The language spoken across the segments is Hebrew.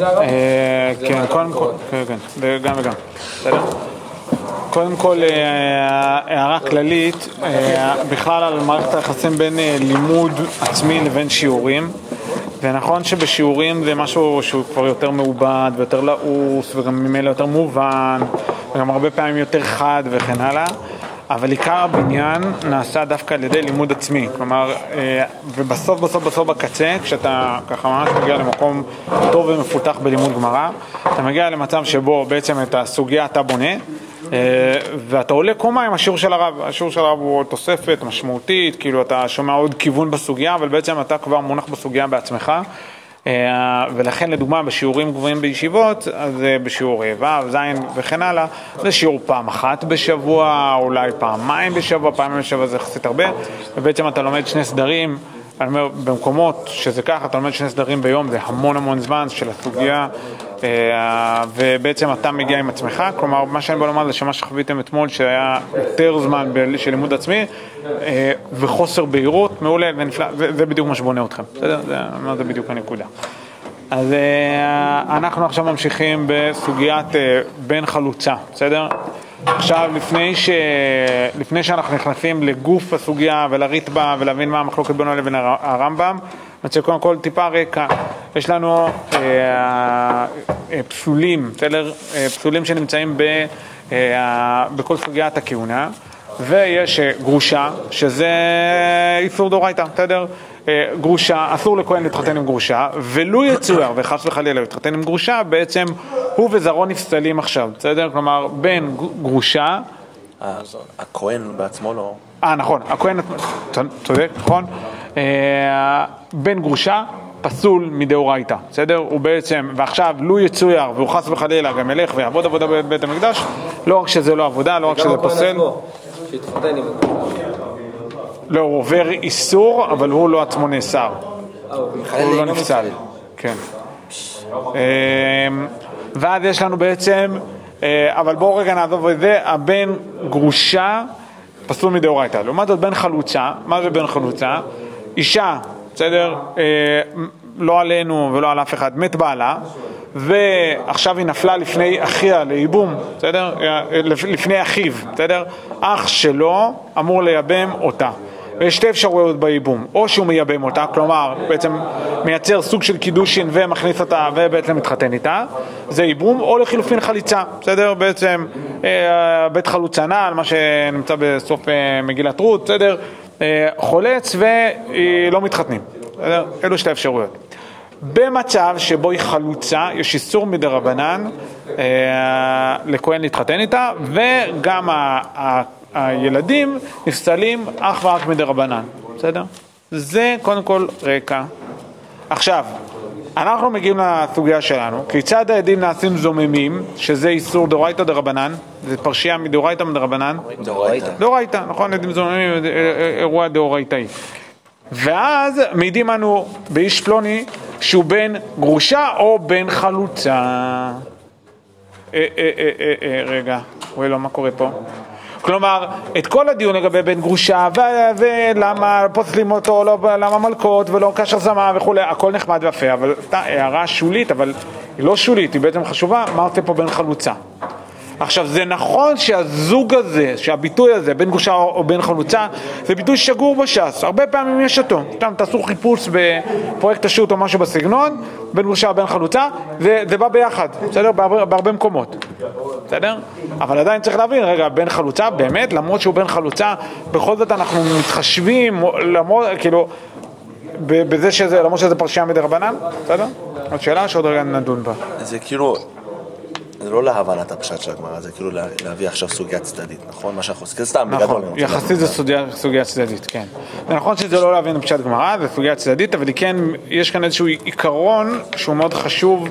אה, כן, קודם כל, כן, כן, גם וגם, בסדר? קודם כל, אה, הערה כללית, אה, בכלל על מערכת היחסים בין לימוד עצמי לבין שיעורים. זה נכון שבשיעורים זה משהו שהוא כבר יותר מעובד ויותר לעוס וגם ממילא יותר מובן וגם הרבה פעמים יותר חד וכן הלאה אבל עיקר הבניין נעשה דווקא על ידי לימוד עצמי, כלומר, אה, ובסוף בסוף בסוף בקצה, כשאתה ככה ממש מגיע למקום טוב ומפותח בלימוד גמרא, אתה מגיע למצב שבו בעצם את הסוגיה אתה בונה, אה, ואתה עולה קומה עם השיעור של הרב, השיעור של הרב הוא תוספת משמעותית, כאילו אתה שומע עוד כיוון בסוגיה, אבל בעצם אתה כבר מונח בסוגיה בעצמך. אה, ולכן לדוגמה בשיעורים גבוהים בישיבות, אז בשיעור ו', ז' וכן הלאה, זה שיעור פעם אחת בשבוע, אולי פעמיים בשבוע, פעמיים בשבוע זה יחסית הרבה, ובעצם אתה לומד שני סדרים. אני אומר, במקומות שזה ככה, אתה לומד שני סדרים ביום, זה המון המון זמן של הסוגיה, אה, ובעצם אתה מגיע עם עצמך, כלומר, מה שאני בא לומר זה שמה שחוויתם אתמול, שהיה יותר זמן של לימוד עצמי, אה, וחוסר בהירות, מעולה ונפלא, זה, בדיוק מה שבונה אתכם, בסדר? זה, זה בדיוק הנקודה. אז אה, אנחנו עכשיו ממשיכים בסוגיית בן חלוצה, בסדר? עכשיו, לפני, ש... לפני שאנחנו נכנסים לגוף הסוגיה ולריט בה ולהבין מה המחלוקת בינו לבין הרמב"ם, אני רוצה קודם כל טיפה רקע. יש לנו אה, אה, פסולים, בסדר? אה, פסולים שנמצאים ב, אה, בכל סוגיית הכהונה, ויש אה, גרושה, שזה איסור דורייתא, בסדר? אה, גרושה, אסור לכהן להתחתן עם גרושה, ולו יצויר וחס וחלילה להתחתן עם גרושה, בעצם הוא וזרעו נפסלים עכשיו, בסדר? כלומר, בן גרושה... הכהן בעצמו לא... אה, נכון, הכהן, צודק, נכון? אה, בן גרושה פסול מדאורייתא, בסדר? הוא בעצם, ועכשיו, לו יצויר והוא חס וחלילה גם ילך ויעבוד עבודה בבית המקדש, לא רק שזה לא עבודה, לא רק שזה פוסל. שהתחתן עם לא, הוא עובר איסור, אבל הוא לא עצמו נאסר. הוא לא נפסל. כן. אמ, ואז יש לנו בעצם, אה, אבל בואו רגע נעזוב את זה, הבן גרושה פסול מדאורייתא. לעומת זאת בן חלוצה, מה זה בן חלוצה? אישה, בסדר? אה, לא עלינו ולא על אף אחד, מת בעלה, ועכשיו היא נפלה לפני אחיה לייבום, בסדר? לפני אחיו, בסדר? אח שלו אמור לייבם אותה. ויש שתי אפשרויות בייבום, או שהוא מייבם אותה, כלומר בעצם מייצר סוג של קידושין ומכניס אותה ובעצם מתחתן איתה, זה ייבום, או לחילופין חליצה, בסדר? בעצם אה, בית חלוצה נעל, מה שנמצא בסוף אה, מגילת רות, בסדר? אה, חולץ ולא מתחתנים, בסדר? אלו שתי אפשרויות. במצב שבו היא חלוצה, יש איסור מדי רבנן אה, לכהן להתחתן איתה, וגם הילדים נפסלים אך ורק מדי רבנן, בסדר? זה קודם כל רקע. עכשיו, אנחנו מגיעים לסוגיה שלנו, כיצד העדים נעשים זוממים, שזה איסור דאורייתא דרבנן, זה פרשייה מדאורייתא מדרבנן? דאורייתא. דאורייתא, נכון, עדים זוממים, אירוע דאורייתאי. ואז מעידים לנו באיש פלוני שהוא בן גרושה או בן חלוצה. אה, אה, אה, אה, אה, רגע, רואה לו מה קורה פה? כלומר, את כל הדיון לגבי בן גרושה, ולמה פוסלים אותו, לא, למה מלכות, ולא קשר זמה וכולי, הכל נחמד ויפה, אבל הערה שולית, אבל היא לא שולית, היא בעצם חשובה, עושה פה בן חלוצה? עכשיו, זה נכון שהזוג הזה, שהביטוי הזה, בן גרושה או בן חלוצה, זה ביטוי שגור בש"ס, הרבה פעמים יש אותו. סתם תעשו חיפוש בפרויקט השו"ת או משהו בסגנון, בן גרושה או בן חלוצה, זה, זה בא ביחד, בסדר? בהרבה, בהרבה מקומות, בסדר? אבל עדיין צריך להבין, רגע, בן חלוצה, באמת, למרות שהוא בן חלוצה, בכל זאת אנחנו מתחשבים, למרות, כאילו... בזה שזה, למרות שזה פרשייה מדי רבנן, בסדר? עוד שאלה שעוד רגע נדון בה. זה כאילו, זה לא להבנת הפשט של הגמרא, זה כאילו להביא עכשיו סוגיה צדדית, נכון? מה שאנחנו עושים, סתם, בגדול. נכון, יחסית זה סוגיה צדדית, כן. זה נכון שזה לא להבין פשט גמרא, זה סוגיה צדדית, אבל כן, יש כאן איזשהו עיקרון שהוא מאוד חשוב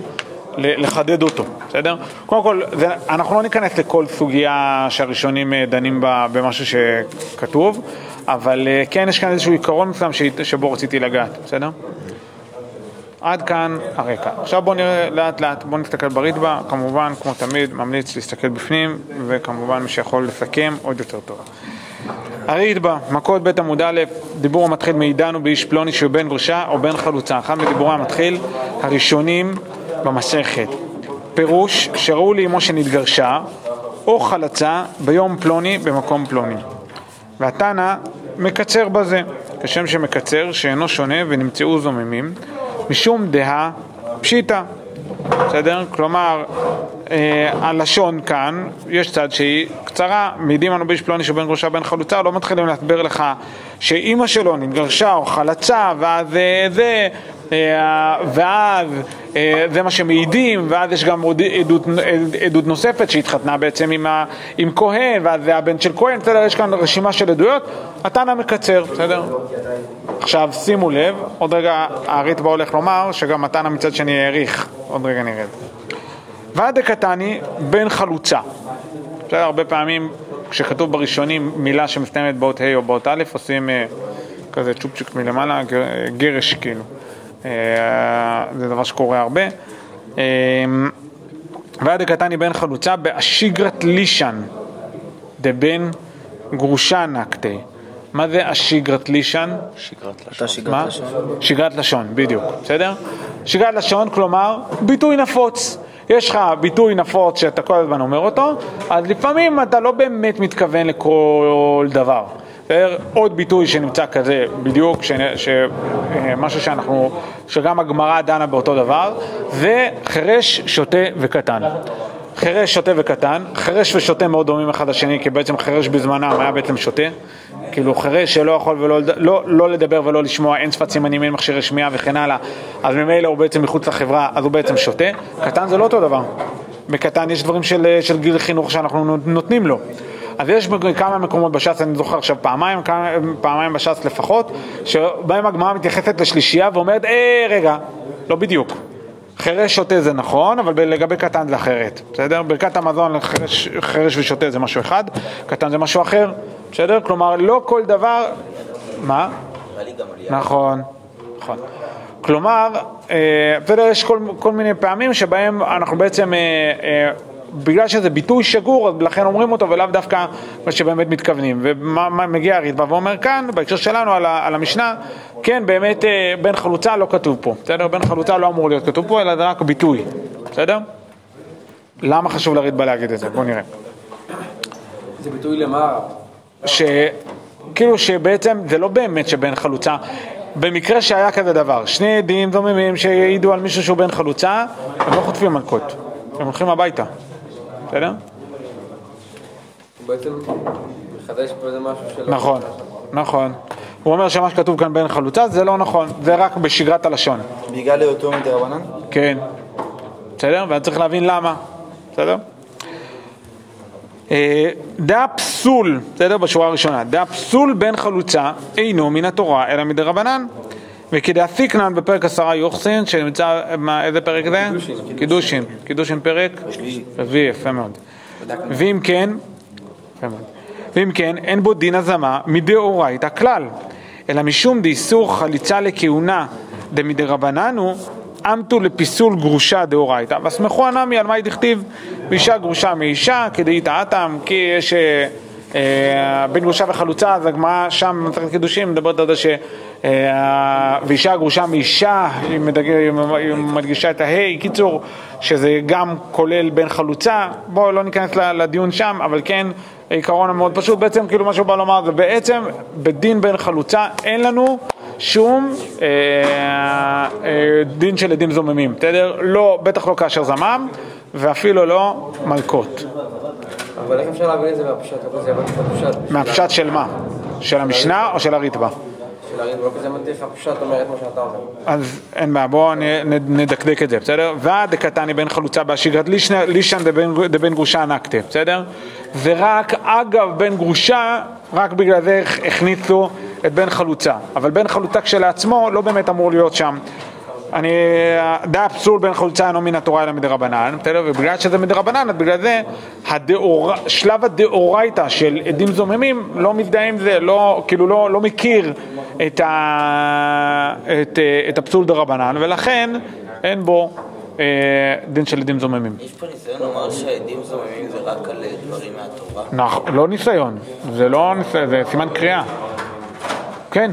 לחדד אותו, בסדר? קודם כל, זה, אנחנו לא ניכנס לכל סוגיה שהראשונים אה, דנים בה במשהו שכתוב, אבל אה, כן יש כאן איזשהו עיקרון מסוים שבו רציתי לגעת, בסדר? עד כאן הרקע. עכשיו בואו נראה לאט לאט, בואו נסתכל בריטב"א, כמובן, כמו תמיד, ממליץ להסתכל בפנים, וכמובן מי שיכול לסכם עוד יותר טוב. הריטב"א, מכות בית עמוד א', דיבור המתחיל מעידן ובאיש פלוני שהוא בן גרושה או בן חלוצה. אחד מדיבורי המתחיל הראשונים במסכת. פירוש שראו לאמו שנתגרשה, או חלצה ביום פלוני במקום פלוני. והתנא מקצר בזה, כשם שמקצר שאינו שונה ונמצאו זוממים, משום דעה פשיטא. בסדר? כלומר, אה, הלשון כאן, יש צד שהיא קצרה, מעידים אנו באיש פלוני שבין גרושה בין חלוצה, לא מתחילים להסביר לך שאימא שלו נתגרשה או חלצה, ואז אה, זה, אה, ואז אה, זה מה שמעידים, ואז יש גם עדות, עדות נוספת שהתחתנה בעצם עם, ה, עם כהן, ואז זה הבן של כהן, בסדר? יש כאן רשימה של עדויות, התנא מקצר, בסדר? עכשיו שימו לב, עוד רגע האריתבא הולך לומר שגם התנא מצד שני העריך, עוד רגע נרד. ועד דקתני בן חלוצה, בסדר? הרבה פעמים כשכתוב בראשונים מילה שמסתיימת באות ה' או באות א', עושים אה, כזה צ'ופצ'יק מלמעלה, גרש כאילו. אה, זה דבר שקורה הרבה. אה, ועד דקתני בן חלוצה באשיגרת לישן דבן גרושה נקטי. מה זה אשיגרת לישן? שגרת לשון. שגרת מה? לשון. שגרת לשון, בדיוק, בסדר? שגרת לשון, כלומר, ביטוי נפוץ. יש לך ביטוי נפוץ שאתה כל הזמן אומר אותו, אז לפעמים אתה לא באמת מתכוון לכל דבר. עוד ביטוי שנמצא כזה בדיוק, ש... ש... אה, משהו שאנחנו, שגם הגמרא דנה באותו דבר, זה חירש, שוטה וקטן. חירש, שוטה וקטן, חירש ושוטה מאוד דומים אחד לשני, כי בעצם חירש בזמנם היה בעצם שוטה. כאילו חירש שלא יכול ולא לא, לא לדבר ולא לשמוע, אין שפת סימנים, אין מכשירי שמיעה וכן הלאה, אז ממילא הוא בעצם מחוץ לחברה, אז הוא בעצם שוטה. קטן זה לא אותו דבר. בקטן יש דברים של, של גיל חינוך שאנחנו נותנים לו. אז יש כמה מקומות בש"ס, אני זוכר עכשיו פעמיים, פעמיים בש"ס לפחות, שבהם הגמרא מתייחסת לשלישייה ואומרת, אה, רגע, לא בדיוק. חירש שוטה זה נכון, אבל לגבי קטן זה אחרת, בסדר? ברכת המזון לחירש חירש ושוטה זה משהו אחד, קטן זה משהו אחר, בסדר? כלומר, לא כל דבר... מה? נכון, נכון. כלומר, אה, בסדר, יש כל, כל מיני פעמים שבהם אנחנו בעצם, אה, אה, בגלל שזה ביטוי שגור, אז לכן אומרים אותו ולאו דווקא מה שבאמת מתכוונים. ומגיע הריטב"א ואומר כאן, בהקשר שלנו על, על המשנה, כן, באמת אה, בן חלוצה לא כתוב פה, בסדר? בן חלוצה לא אמור להיות כתוב פה, אלא זה רק ביטוי, בסדר? למה חשוב לריטב"א להגיד את זה? בואו נראה. זה ביטוי למה? ש... כאילו שבעצם זה לא באמת שבן חלוצה, במקרה שהיה כזה דבר, שני עדים דוממים שהעידו על מישהו שהוא בן חלוצה, הם לא חוטפים מלקות, הם הולכים הביתה, בסדר? הוא בעצם מחדש פה איזה משהו שלא... נכון, נכון. הוא אומר שמה שכתוב כאן בן חלוצה זה לא נכון, זה רק בשגרת הלשון, בגלל היותו מדרבנן? כן, בסדר? ואני צריך להבין למה, בסדר? אה, דע פסול, בסדר? בשורה הראשונה, דע פסול בן חלוצה אינו מן התורה אלא מדרבנן. וכדעתיקנן בפרק עשרה יוחסין, שנמצא, מה, איזה פרק זה? קידושין. קידושין פרק? רביעי, יפה מאוד. ואם כן, יפה מאוד. ואם כן, אין בו דין הזמה מדאורייתא כלל, אלא משום דאיסור חליצה לכהונה דמדרבנן הוא אמתו לפיסול גרושה דאורייתא. והסמכו הנמי על מאי דכתיב ואישה גרושה מאישה כדאיתא אטם כי יש אה, אה, בין גרושה וחלוצה אז הגמרא שם במסכת קידושים מדברת על זה ש... אה, ואישה גרושה מאישה, היא, מדג... היא מדגישה את ההי, קיצור, שזה גם כולל בין חלוצה, בואו לא ניכנס לדיון שם, אבל כן, העיקרון המאוד פשוט, בעצם כאילו מה שהוא בא לומר זה בעצם בדין בין חלוצה אין לנו שום אה, אה, דין של עדים זוממים, בסדר? לא, בטח לא כאשר זמם, ואפילו לא מלקות. אבל איך אפשר להבין את זה מהפשט? מהפשט של מה? של המשנה או של הריטב"א? אז אין בעיה, בואו נדקדק את זה, בסדר? ועד דקתני בן חלוצה באשיגרת לישנא- לישן דבן- גרושה נקטה, בסדר? ורק אגב בן גרושה, רק בגלל זה הכ- הכניסו את בן חלוצה. אבל בן חלוצה כשלעצמו לא באמת אמור להיות שם. אני, דע פסול בן חלוצה אינו מן התורה אלא מדרבנן, בסדר? ובגלל שזה מדרבנן, אז בגלל זה הדאור, שלב הדאורייתא של עדים זוממים לא מזדהה עם זה, לא, כאילו לא, לא מכיר את, ה, את, את הפסול דרבנן, ולכן אין בו אה, דין של עדים זוממים. יש פה ניסיון לומר שהעדים זוממים זה רק על אה, דברים מהתורה. נכון, לא ניסיון, זה לא ניסיון, זה סימן קריאה. כן,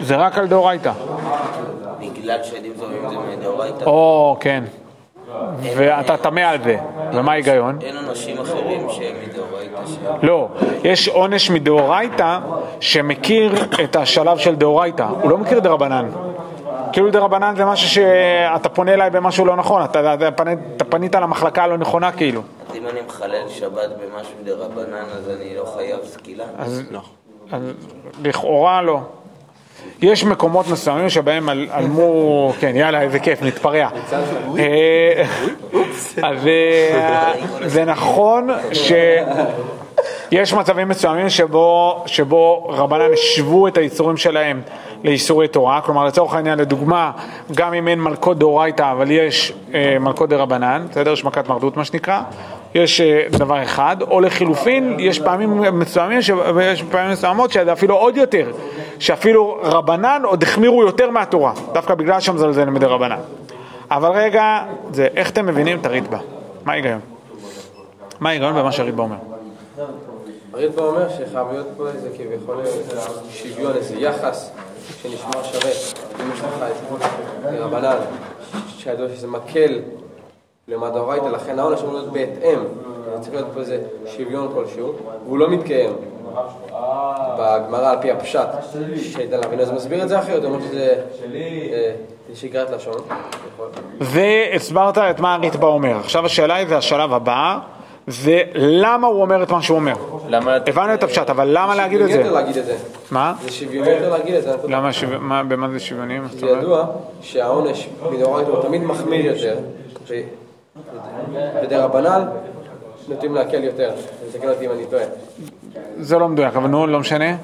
זה רק על דאורייתא. בגלל שהעדים זוממים זה מדאורייתא. או, כן, ואתה טמא על זה, ומה ההיגיון? אין אנשים אחרים שהם מדאורייתא ש... לא, יש עונש מדאורייתא שמכיר את השלב של דאורייתא, הוא לא מכיר דרבנן. כאילו דרבנן זה משהו שאתה פונה אליי במשהו לא נכון, אתה, אתה, פנית, אתה פנית למחלקה הלא נכונה כאילו. אז אם אני מחלל שבת במשהו דרבנן, אז אני לא חייב סקילה? אז, אז לכאורה לא. יש מקומות מסוימים שבהם על- עלמו, כן יאללה איזה כיף, נתפרע. אה, אז אה, זה נכון שיש מצבים מסוימים שבו, שבו רבנן השוו את האיסורים שלהם לאיסורי תורה, כלומר לצורך העניין לדוגמה, גם אם אין מלכות דאורייתא אבל יש אה, מלכות דרבנן, בסדר? יש מכת מרדות מה שנקרא, יש אה, דבר אחד, או לחילופין, יש פעמים מסוימים, ש... ויש פעמים מסוימות שזה אפילו עוד יותר, שאפילו רבנן עוד החמירו יותר מהתורה, דווקא בגלל שמזלזל מדי רבנן. אבל רגע, זה איך אתם מבינים את הריטב"א? מה ההיגיון? מה ההיגיון במה שהריטב"א אומר? הרדב"א אומר שחייב להיות פה איזה כביכול שוויון, איזה יחס שנשמר שווה. אם יש לך את רבנן, שזה מקל לעומת דאורייתא, לכן העונש אמור להיות בהתאם. צריך להיות פה איזה שוויון כלשהו, והוא לא מתקיים. בגמרא על פי הפשט, שייתן להבין, אז מסביר את זה אחרת, הוא אומר שזה אה, שגרת לשון. והסברת את מה הריטב"א אומר. עכשיו השאלה היא, זה השלב הבא, זה למה הוא אומר את מה שהוא אומר. למה... הבנו את הפשט, אבל למה להגיד את שוויוני יותר זה? להגיד את זה. מה? זה שוויוני יותר להגיד את זה. למה, במה זה שוויוני? זה? ידוע שהעונש מדאורייתא הוא תמיד מחמיר יותר, ודרבנן נוטים להקל יותר. תקן אותי אם אני טועה. זה לא מדויק, אבל נו, לא משנה.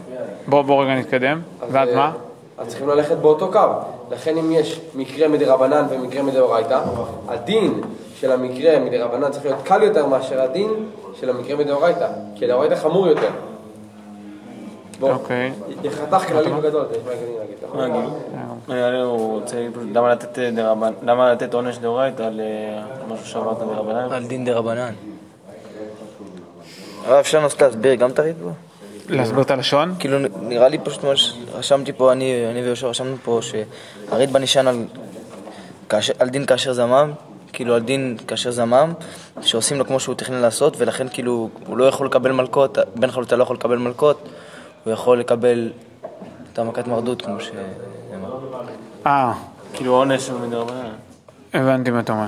בוא בוא רגע נתקדם. ואז אה, מה? אז צריכים ללכת באותו קו. לכן אם יש מקרה מדרבנן ומקרה מדאורייתא, הדין של המקרה מדרבנן צריך להיות קל יותר מאשר הדין של המקרה מדאורייתא, כי הדאורייתא חמור יותר. אוקיי. חתך כללי בגדול, יש מה הגיוני להגיד פשוט למה לתת אה, דרבנן, עונש דאורייתא על אה, משהו שאמרת דרבנן? על דין דה רבנן. הרב, אפשר לנסות להסביר גם את הריטב"א? להסביר את הלשון? כאילו, נראה לי פשוט מה שרשמתי פה, אני, אני ויהושע רשמנו פה, שהריטב"א נשען על, כאשר, על דין כאשר זמם, כאילו על דין כאשר זמם, שעושים לו כמו שהוא תכנן לעשות, ולכן כאילו הוא לא יכול לקבל מלקות, בן חלוטה לא יכול לקבל מלקות, הוא יכול לקבל את המכת מרדות כמו שנאמר. אה, כאילו עונש מדרבנן. הבנתי מה אתה אומר.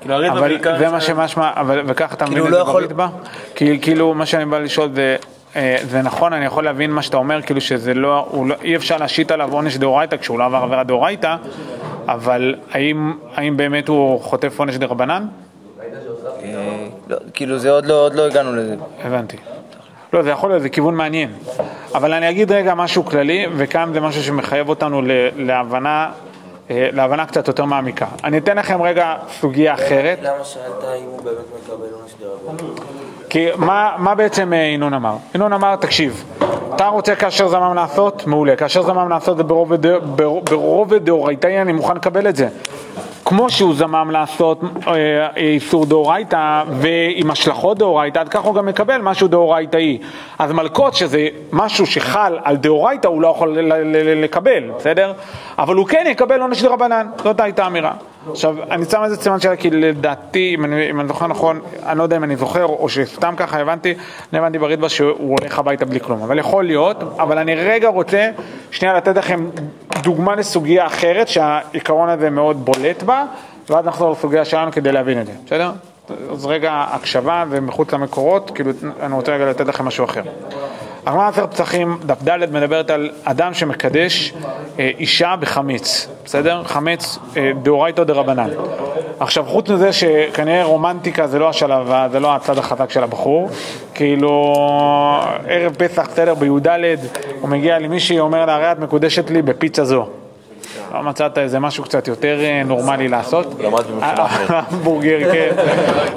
כאילו הריטב"א אבל בעיקר... זה מה שמשמע, אבל וככה אתה מבין כאילו את הוא זה לא בריטב"א? כי- כאילו מה שאני בא לשאול זה, אה, זה נכון, אני יכול להבין מה שאתה אומר, כאילו שזה לא, הוא לא- אי אפשר להשית עליו עונש דאורייתא כשהוא לא עבר עבירה דאורייתא, אבל האם האם באמת הוא חוטף עונש דרבנן? אה, לא, כאילו זה עוד לא, עוד לא הגענו לזה. הבנתי. לא, זה יכול להיות, זה כיוון מעניין. אבל אני אגיד רגע משהו כללי, וכאן זה משהו שמחייב אותנו להבנה, אה, להבנה קצת יותר מעמיקה. אני אתן לכם רגע סוגיה אחרת. למה שאלת אם הוא באמת מקבל עונש דרבנן? כי מה, מה בעצם אה, ינון אמר? ינון אמר, תקשיב, אתה רוצה כאשר זמם לעשות? מעולה. כאשר זמם לעשות זה ברובד בר- ברובד דאורייתאי, אני מוכן לקבל את זה. כמו שהוא זמם לעשות אה, איסור דאורייתא ועם השלכות דאורייתא, עד כך הוא גם מקבל משהו דאורייתאי. אז מלקות, שזה משהו שחל על דאורייתא, הוא לא יכול לקבל, בסדר? אבל הוא כן יקבל עונש דרבנן, זאת הייתה האמירה. עכשיו, אני שם איזה סימן שאלה, כי לדעתי, אם אני, אם אני זוכר נכון, אני לא יודע אם אני זוכר, או שסתם ככה הבנתי, אני הבנתי בריטב"א שהוא הולך הביתה בלי כלום, אבל יכול להיות, אבל אני רגע רוצה שנייה לתת לכם דוגמה לסוגיה אחרת, שהעיקרון הזה מאוד בולט בה, ואז נחזור לסוגיה שלנו כדי להבין את זה, בסדר? אז רגע הקשבה ומחוץ למקורות, כאילו אני רוצה רגע לתת לכם משהו אחר. הגמרא עשר פסחים, דף ד' מדברת על אדם שמקדש אה, אישה בחמץ, בסדר? אה, דאורייתא דרבנן. עכשיו, חוץ מזה שכנראה רומנטיקה זה לא השלב, זה לא הצד החזק של הבחור, כאילו ערב פסח, בסדר, בי"ד, הוא מגיע למישהי, אומר לה, הרי את מקודשת לי בפיצה זו. לא מצאת איזה משהו קצת יותר אה, נורמלי לעשות? למד בממשלה אחרת. המבורגר, כן.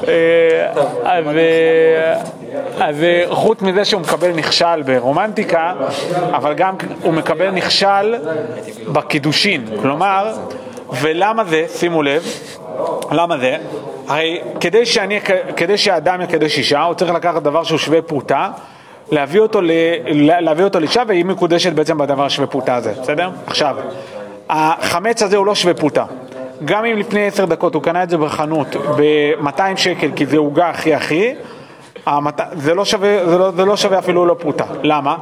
אה, אז, אה, אה, חוץ מזה שהוא מקבל נכשל ברומנטיקה, אבל גם הוא מקבל נכשל בקידושין. כלומר, ולמה זה, שימו לב, למה זה? הרי כדי, שאני, כדי שהאדם יקדש אישה, הוא צריך לקחת דבר שהוא שווה פרוטה, להביא אותו, ל, להביא אותו לאישה, והיא מקודשת בעצם בדבר השווה פרוטה הזה, בסדר? עכשיו, החמץ הזה הוא לא שווה פרוטה. גם אם לפני עשר דקות הוא קנה את זה בחנות ב-200 שקל כי זה עוגה הכי הכי, המת- זה לא שווה, זה לא, זה לא שווה אפילו לא פרוטה. למה?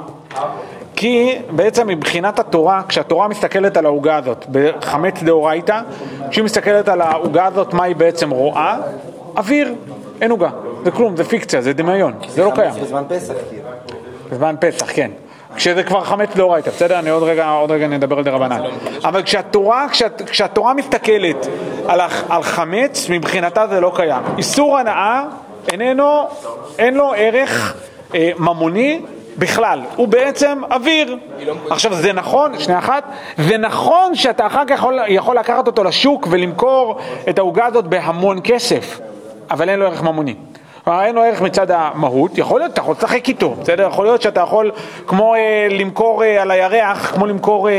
כי בעצם מבחינת התורה, כשהתורה מסתכלת על העוגה הזאת בחמץ דאורייתא, כשהיא מסתכלת על העוגה הזאת, מה היא בעצם רואה? אוויר, אין עוגה, זה כלום, זה פיקציה, זה דמיון, זה לא קיים. בזמן פסח, כאילו. בזמן פסח, כן. כשזה כבר חמץ דאורייתא, בסדר? אני עוד רגע, עוד רגע נדבר על דרבנן. אבל כשהתורה, כשהת, כשהתורה מסתכלת על, על חמץ, מבחינתה זה לא קיים. איסור הנאה איננו, אין לו ערך אה, ממוני בכלל, הוא בעצם אוויר. עכשיו זה נכון, שנייה אחת, זה נכון שאתה אחר כך יכול, יכול לקחת אותו לשוק ולמכור את העוגה הזאת בהמון כסף, אבל אין לו ערך ממוני. כלומר, אין לו ערך מצד המהות, יכול להיות, אתה יכול לשחק איתו, בסדר? יכול להיות שאתה יכול, כמו אה, למכור אה, על הירח, כמו למכור אה,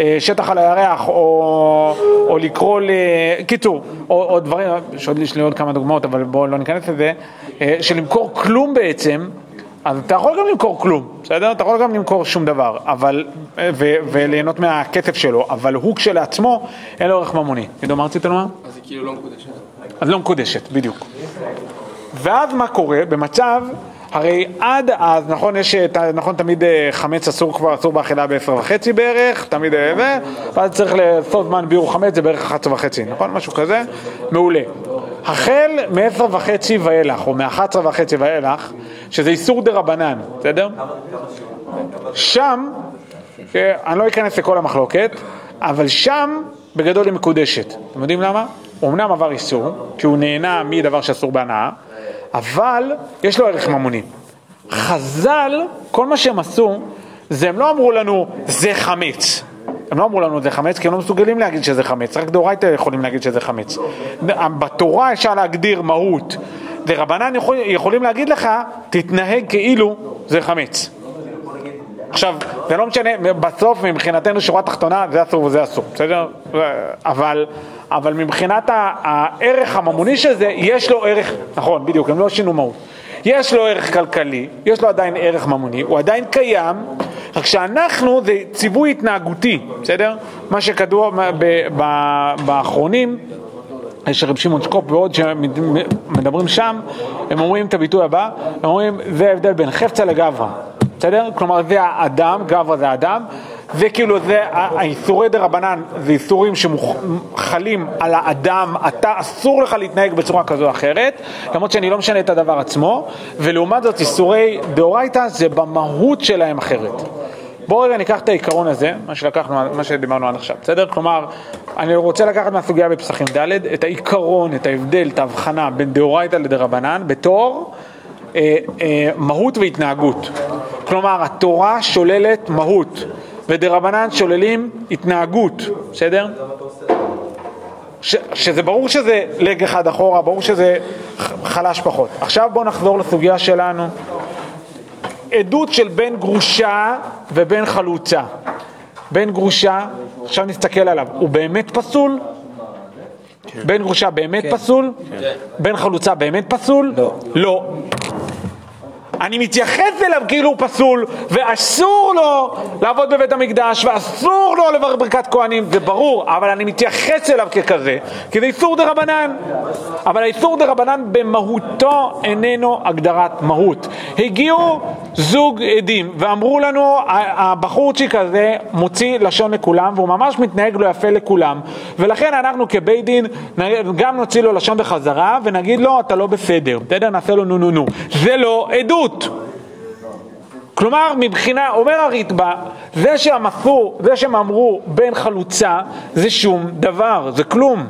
אה, שטח על הירח, או, או לקרוא ל... קיצור, או, או דברים, יש עוד- יש לי עוד כמה דוגמאות, אבל בואו לא ניכנס לזה, אה, שלמכור כלום בעצם, אז אתה יכול גם למכור כלום, בסדר? אתה יכול גם למכור שום דבר, אבל, אה, ו, וליהנות מהכסף שלו, אבל הוא כשלעצמו, אין לו ערך ממוני. עידו, מה רצית לומר? אז זה כאילו לא מקודשת. אז לא מקודשת, בדיוק. ואז מה קורה? במצב, הרי עד אז, נכון, יש, את ה- נכון, תמיד אה, חמץ אסור כבר, אסור באכילה בעשר וחצי בערך, תמיד אה, זה, ואז צריך לעשות זמן ביעור חמץ, זה בערך 11 וחצי, נכון? משהו כזה? מעולה. החל מ-10 וחצי ואילך, או מ-11 וחצי ואילך, שזה איסור דה רבנן, בסדר? שם, אה, אני לא אכנס לכל המחלוקת, אבל שם בגדול היא מקודשת. אתם יודעים למה? אמנם עבר איסור, כי הוא נהנה מדבר שאסור בהנאה, אבל יש לו ערך ממוני. חז"ל, כל מה שהם עשו, זה הם לא אמרו לנו, זה חמץ. הם לא אמרו לנו זה חמץ, כי הם לא מסוגלים להגיד שזה חמץ, רק דאורייתא יכולים להגיד שזה חמץ. בתורה אפשר להגדיר מהות, ורבנן יכול, יכולים להגיד לך, תתנהג כאילו זה חמץ. עכשיו, זה לא משנה, בסוף מבחינתנו שורה תחתונה זה אסור וזה אסור, בסדר? אבל, אבל מבחינת הערך הממוני של זה, יש לו ערך, נכון, בדיוק, הם לא שינו מהות. יש לו ערך כלכלי, יש לו עדיין ערך ממוני, הוא עדיין קיים, רק שאנחנו זה ציווי התנהגותי, בסדר? מה שכתוב באחרונים, יש רב שמעון שקופ ועוד שמדברים שם, הם אומרים את הביטוי הבא, הם אומרים זה ההבדל בין חפצה לגברא, בסדר? כלומר זה האדם, גברא זה האדם, זה כאילו זה האיסורי דה רבנן, זה איסורים שחלים על האדם, אתה אסור לך להתנהג בצורה כזו או אחרת, למרות שאני לא משנה את הדבר עצמו, ולעומת זאת איסורי דאורייתא זה במהות שלהם אחרת. בואו רגע ניקח את העיקרון הזה, מה שלקחנו, מה שדיברנו עד עכשיו, בסדר? כלומר, אני רוצה לקחת מהסוגיה בפסחים ד' את העיקרון, את ההבדל, את ההבחנה בין דאורייתא לדרבנן בתור אה, אה, מהות והתנהגות. כלומר, התורה שוללת מהות, ודרבנן שוללים התנהגות, בסדר? ש, שזה ברור שזה לג אחד אחורה, ברור שזה חלש פחות. עכשיו בואו נחזור לסוגיה שלנו. עדות של בן גרושה ובן חלוצה. בן גרושה, עכשיו נסתכל עליו, הוא באמת פסול? בן גרושה באמת פסול? בן חלוצה באמת פסול? לא. לא. אני מתייחס אליו כאילו הוא פסול, ואסור לו לעבוד בבית המקדש, ואסור לו לברך ברכת כהנים, זה ברור, אבל אני מתייחס אליו ככזה, כי זה איסור דה רבנן. אבל האיסור דה רבנן במהותו איננו הגדרת מהות. הגיעו זוג עדים ואמרו לנו, הבחורצ'יק הזה מוציא לשון לכולם, והוא ממש מתנהג לא יפה לכולם, ולכן אנחנו כבית דין גם נוציא לו לשון בחזרה, ונגיד לו, אתה לא בסדר, בסדר? נעשה לו נו נו נו. זה לא עדות. כלומר, מבחינה, אומר הריטב"א, זה שהם עשו, זה שהם אמרו בן חלוצה, זה שום דבר, זה כלום.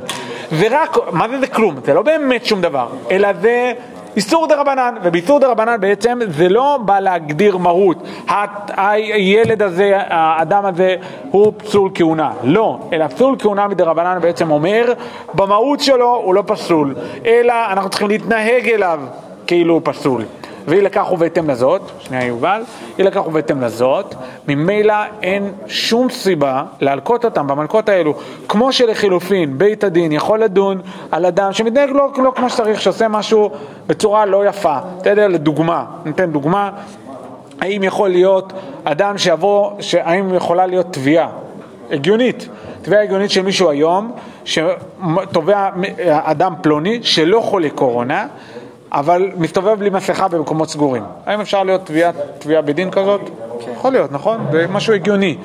ורק, מה זה זה כלום? זה לא באמת שום דבר, אלא זה איסור דה רבנן, ובאיסור דה רבנן בעצם זה לא בא להגדיר מהות. ה- הילד הזה, האדם הזה, הוא פסול כהונה. לא, אלא פסול כהונה מדה רבנן בעצם אומר, במהות שלו הוא לא פסול, אלא אנחנו צריכים להתנהג אליו כאילו הוא פסול. ואי לכך ובהתאם לזאת, שנייה יובל, אי לכך ובהתאם לזאת, ממילא אין שום סיבה להלקות אותם במלקות האלו. כמו שלחילופין, בית הדין יכול לדון על אדם שמתנהג לא, לא כמו שצריך, שעושה משהו בצורה לא יפה. בסדר? לדוגמה, ניתן דוגמה, האם יכול להיות אדם שיבוא, האם יכולה להיות תביעה הגיונית, תביעה הגיונית של מישהו היום, שתובע אדם פלוני שלא חולה קורונה, אבל מסתובב בלי מסכה במקומות סגורים. האם אפשר להיות תביעה, בדין כזאת? כן. יכול להיות, נכון? זה משהו הגיוני.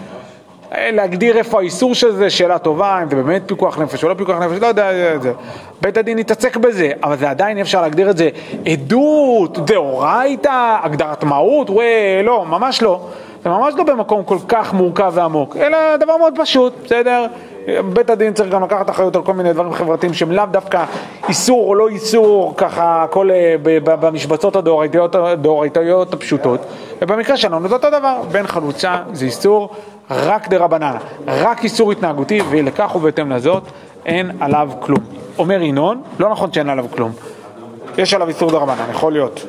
להגדיר איפה האיסור של זה, שאלה טובה, אם זה באמת פיקוח נפש או לא פיקוח נפש, לא יודע את זה. בית הדין יתעסק בזה, אבל זה עדיין אי אפשר להגדיר את זה עדות, דאורייתא, הגדרת מהות, וואי, לא, ממש לא. זה ממש לא במקום כל כך מורכב ועמוק, אלא דבר מאוד פשוט, בסדר? בית הדין צריך גם לקחת אחריות על כל מיני דברים חברתיים שהם לאו דווקא איסור או לא איסור, ככה הכל אה, במשבצות הדאורייתיות הפשוטות. ובמקרה שלנו זה אותו דבר, בין חלוצה זה איסור רק דה רבנן, רק איסור התנהגותי, ולכך ובהתאם לזאת אין עליו כלום. אומר ינון, לא נכון שאין עליו כלום. יש עליו איסור דה רבנן, יכול להיות.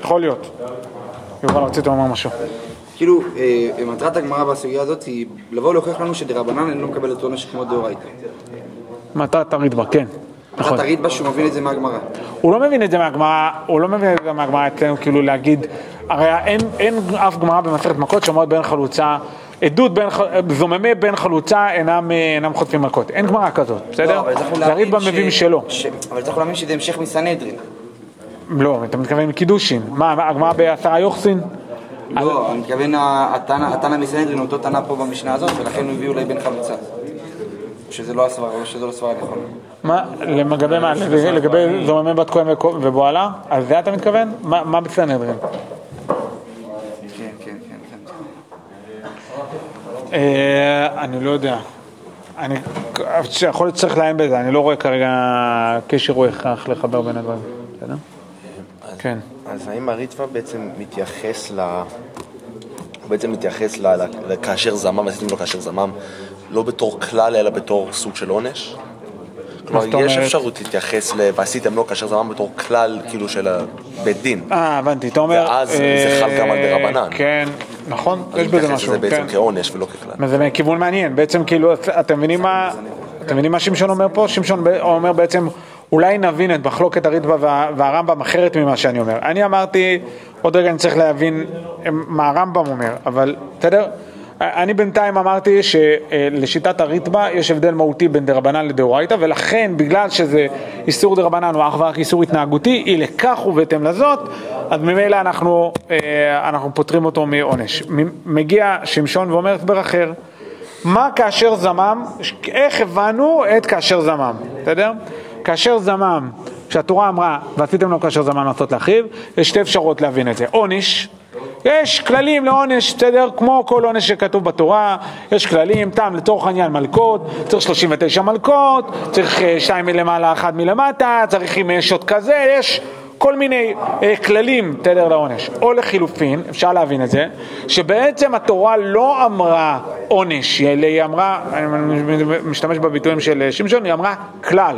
יכול להיות. יובל, רצית לומר משהו. כאילו, אה, מטרת הגמרא בסוגיה הזאת היא לבוא להוכיח לנו שדרבנן אינו מקבל את עונש כמו דאורייתא. מטרת הרידב"א, כן. נכון. מטרת הרידב"א שהוא מבין את זה מהגמרא. הוא לא מבין את זה מהגמרא, הוא לא מבין את זה מהגמרא אצלנו, כאילו להגיד, הרי אין, אין אף גמרא במסכת מכות שאומרת בין חלוצה, עדות בין, זוממי בין חלוצה אינם, אינם חוטפים מכות. אין גמרא כזאת, בסדר? לא, צריך זה הרידב"א מביא משלו. אבל צריך להאמין שזה המשך מסנהדרין. לא, אתה מתכוון מקידושין. מה, הגמרא בעשרה יוחסין? לא, אני מתכוון, התנא מסנהדרין הוא אותו תנא פה במשנה הזאת, ולכן הוא הביא אולי בן חלוצה. שזה לא הסברה, שזה לא סברה נכונה. מה, לגבי מה? לגבי זוממי בת כהן ובועלה? על זה אתה מתכוון? מה בסנהדרין? כן, כן, כן. אה, אני לא יודע. אני יכול להיות שצריך לעיין בזה, אני לא רואה כרגע קשר או הכרח לחבר בין הדברים, בסדר? כן. אז האם הריטווה בעצם מתייחס ל... הוא בעצם מתייחס לכאשר זמם, עשיתם לו כאשר זמם, לא בתור כלל, אלא בתור סוג של עונש? כלומר, יש אפשרות להתייחס ל... ועשיתם לו כאשר זמם בתור כלל, כאילו, של בית דין. אה, הבנתי, אתה אומר... ואז זה חל גם על דרבנן. כן, נכון, יש בזה משהו. מתייחס לזה בעצם כן. כעונש ולא ככלל. זה כיוון מעניין, בעצם כאילו, אתם מבינים מה... אתם מבינים מה שמשון אומר פה? שמשון אומר בעצם, אולי נבין את מחלוקת הריטב"א והרמב"ם אחרת ממה שאני אומר. אני אמרתי, עוד רגע אני צריך להבין מה הרמב"ם אומר, אבל בסדר? אני בינתיים אמרתי שלשיטת הריטב"א יש הבדל מהותי בין דרבנן לדאורייתא ולכן בגלל שזה איסור דרבנן הוא אך ורק איסור התנהגותי, אי לכך ובהתאם לזאת, אז ממילא אנחנו, אנחנו פוטרים אותו מעונש. מגיע שמשון ואומר הסבר אחר, מה כאשר זמם, איך הבנו את כאשר זמם, בסדר? כאשר זמם, כשהתורה אמרה ועשיתם לו כאשר זמם לעשות לאחיו, יש שתי אפשרויות להבין את זה, עונש יש כללים לעונש, בסדר? כמו כל עונש שכתוב בתורה, יש כללים, תם לצורך העניין מלכות, צריך 39 מלכות, צריך שתיים מלמעלה, אחת מלמטה, צריך עם שוט כזה, יש כל מיני אה, כללים, בסדר, לעונש. או לחילופין, אפשר להבין את זה, שבעצם התורה לא אמרה עונש, היא אמרה, אני משתמש בביטויים של שמשון, היא אמרה כלל.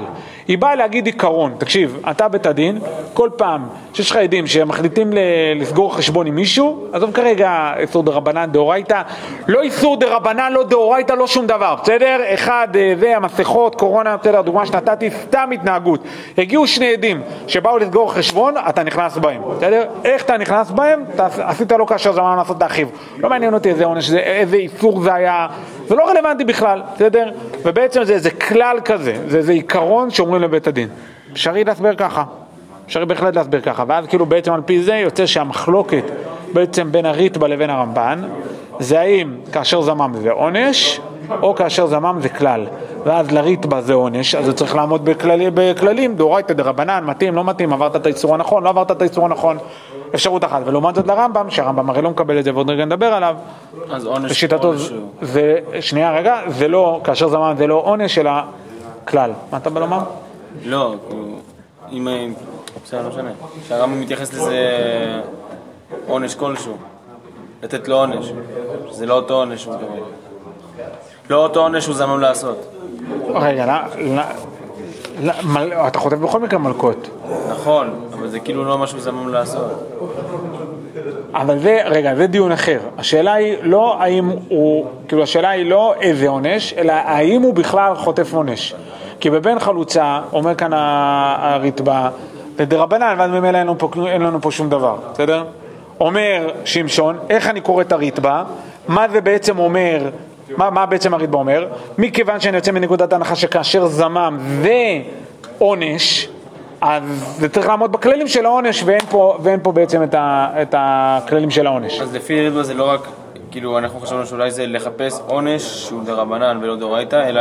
היא באה להגיד עיקרון, תקשיב, אתה בית הדין, כל פעם שיש לך עדים שמחליטים לסגור חשבון עם מישהו, עזוב כרגע איסור דרבנן דאורייתא, לא איסור דרבנן, לא דאורייתא, לא שום דבר, בסדר? אחד, אה, זה, המסכות, קורונה, בסדר, דוגמה שנתתי, סתם התנהגות. הגיעו שני עדים שבאו לסגור חשבון, אתה נכנס בהם, בסדר? איך אתה נכנס בהם? אתה עשית לו כאשר זמן לעשות לאחיו. לא מעניין אותי איזה עונש, איזה איסור זה היה, זה לא רלוונטי בכלל, בסדר? ובעצם זה איזה כלל כזה, זה איזה עיקרון שאומרים לבית הדין. אפשרי להסבר ככה. אפשר בהחלט להסביר ככה, ואז כאילו בעצם על פי זה יוצא שהמחלוקת בעצם בין הריטב"א לבין הרמב"ן זה האם כאשר זמם זה עונש או כאשר זמם זה כלל ואז לריטב"א זה עונש, אז הוא צריך לעמוד בכללי, בכללים, דאורייתא דרבנן, מתאים, לא מתאים, עברת את האיסור הנכון, לא עברת את האיסור הנכון, אפשרות אחת, ולעומת זאת לרמב"ם, שהרמב"ם הרי לא מקבל את זה ועוד רגע נדבר עליו, אז עונש לשיטתו עונש זה, שנייה רגע, זה לא, כאשר זמם זה לא עונש אלא כלל, מה אתה בא לומר? לא, אם... בסדר, לא משנה. שהרמב"ם מתייחס לזה עונש כלשהו. לתת לו עונש. שזה לא אותו עונש הוא מקבל. לא אותו עונש הוא זמם לעשות. רגע, לא, לא, אתה חוטף בכל מקרה מלקות, נכון, אבל זה כאילו לא משהו זמם לעשות. אבל זה, רגע, זה דיון אחר. השאלה היא לא האם הוא, כאילו השאלה היא לא איזה עונש, אלא האם הוא בכלל חוטף עונש. כי בבן חלוצה, אומר כאן ה- הריטב"א, לדרבנן, ואז ממילא אין אין לנו פה שום דבר, בסדר? אומר שמשון, איך אני קורא את הריטב"א, מה זה בעצם אומר מה, מה בעצם הריטב"א אומר? מכיוון שאני יוצא מנקודת ההנחה שכאשר זמם ועונש, אז זה צריך לעמוד בכללים של העונש ואין פה, ואין פה בעצם את, ה, את הכללים של העונש. אז לפי ריטב"א זה לא רק, כאילו אנחנו חשבנו שאולי זה לחפש עונש שהוא דרבנן ולא דאורייתא, אלא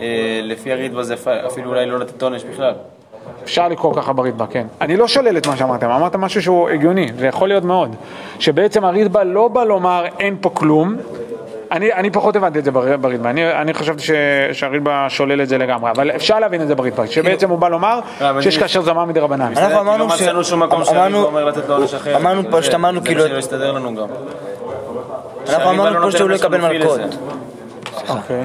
אה, לפי הריטב"א זה אפ- אפילו אולי לא לתת עונש בכלל. אפשר לקרוא ככה בריטב"א, כן. אני לא שולל את מה שאמרתם, אמרת משהו שהוא הגיוני, זה יכול להיות מאוד. שבעצם הריטב"א לא בא לומר אין פה כלום, אני, אני פחות הבנתי את זה בר- בריטב"א, אני, אני חשבתי ש, שהריטב"א שולל את זה לגמרי, אבל אפשר להבין את זה בריטב"א, שבעצם הוא בא לומר אה, אבל שיש כאשר זמם מדרבנן. בסדר, כי אמרנו לא ש- מצאנו שום מקום אמרנו- שהריטב"א אומר לתת לו עונש אחר. אמרנו פשוט אמרנו כאילו- זה מה שלא הסתדר לנו גם. אנחנו אמרנו פה שהוא לא יקבל מלקות. אוקיי.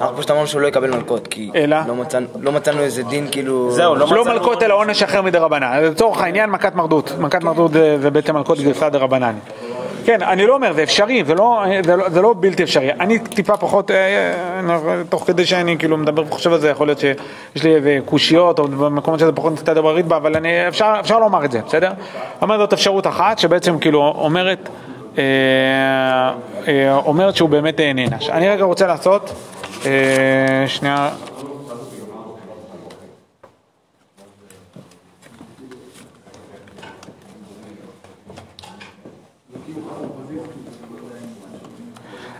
אנחנו פשוט אמרנו שהוא לא יקבל מלקות, כי אלא? לא מצאנו- לא מצאנו איזה דין כאילו... זהו, לא לא מלקות אלא עונש אחר מדרבנן, לצורך העניין מכת מרדות, מכת מרדות זה, זה בעצם מלקות גרסה דרבנן. כן, אני לא אומר, זה אפשרי, זה לא, זה לא, לא בלתי אפשרי. אני טיפה פחות, אה, אה, תוך כדי שאני כאילו מדבר וחושב על זה, יכול להיות שיש לי איזה קושיות או במקומות שזה פחות מסתדר בריטב"א, אבל אני, אפשר, אפשר לומר את זה, בסדר? אומר זאת אפשרות אחת, שבעצם כאילו אומרת, אה, אה, אומרת שהוא באמת אה, נענש. אני רגע רוצה לעשות, אה, שנייה,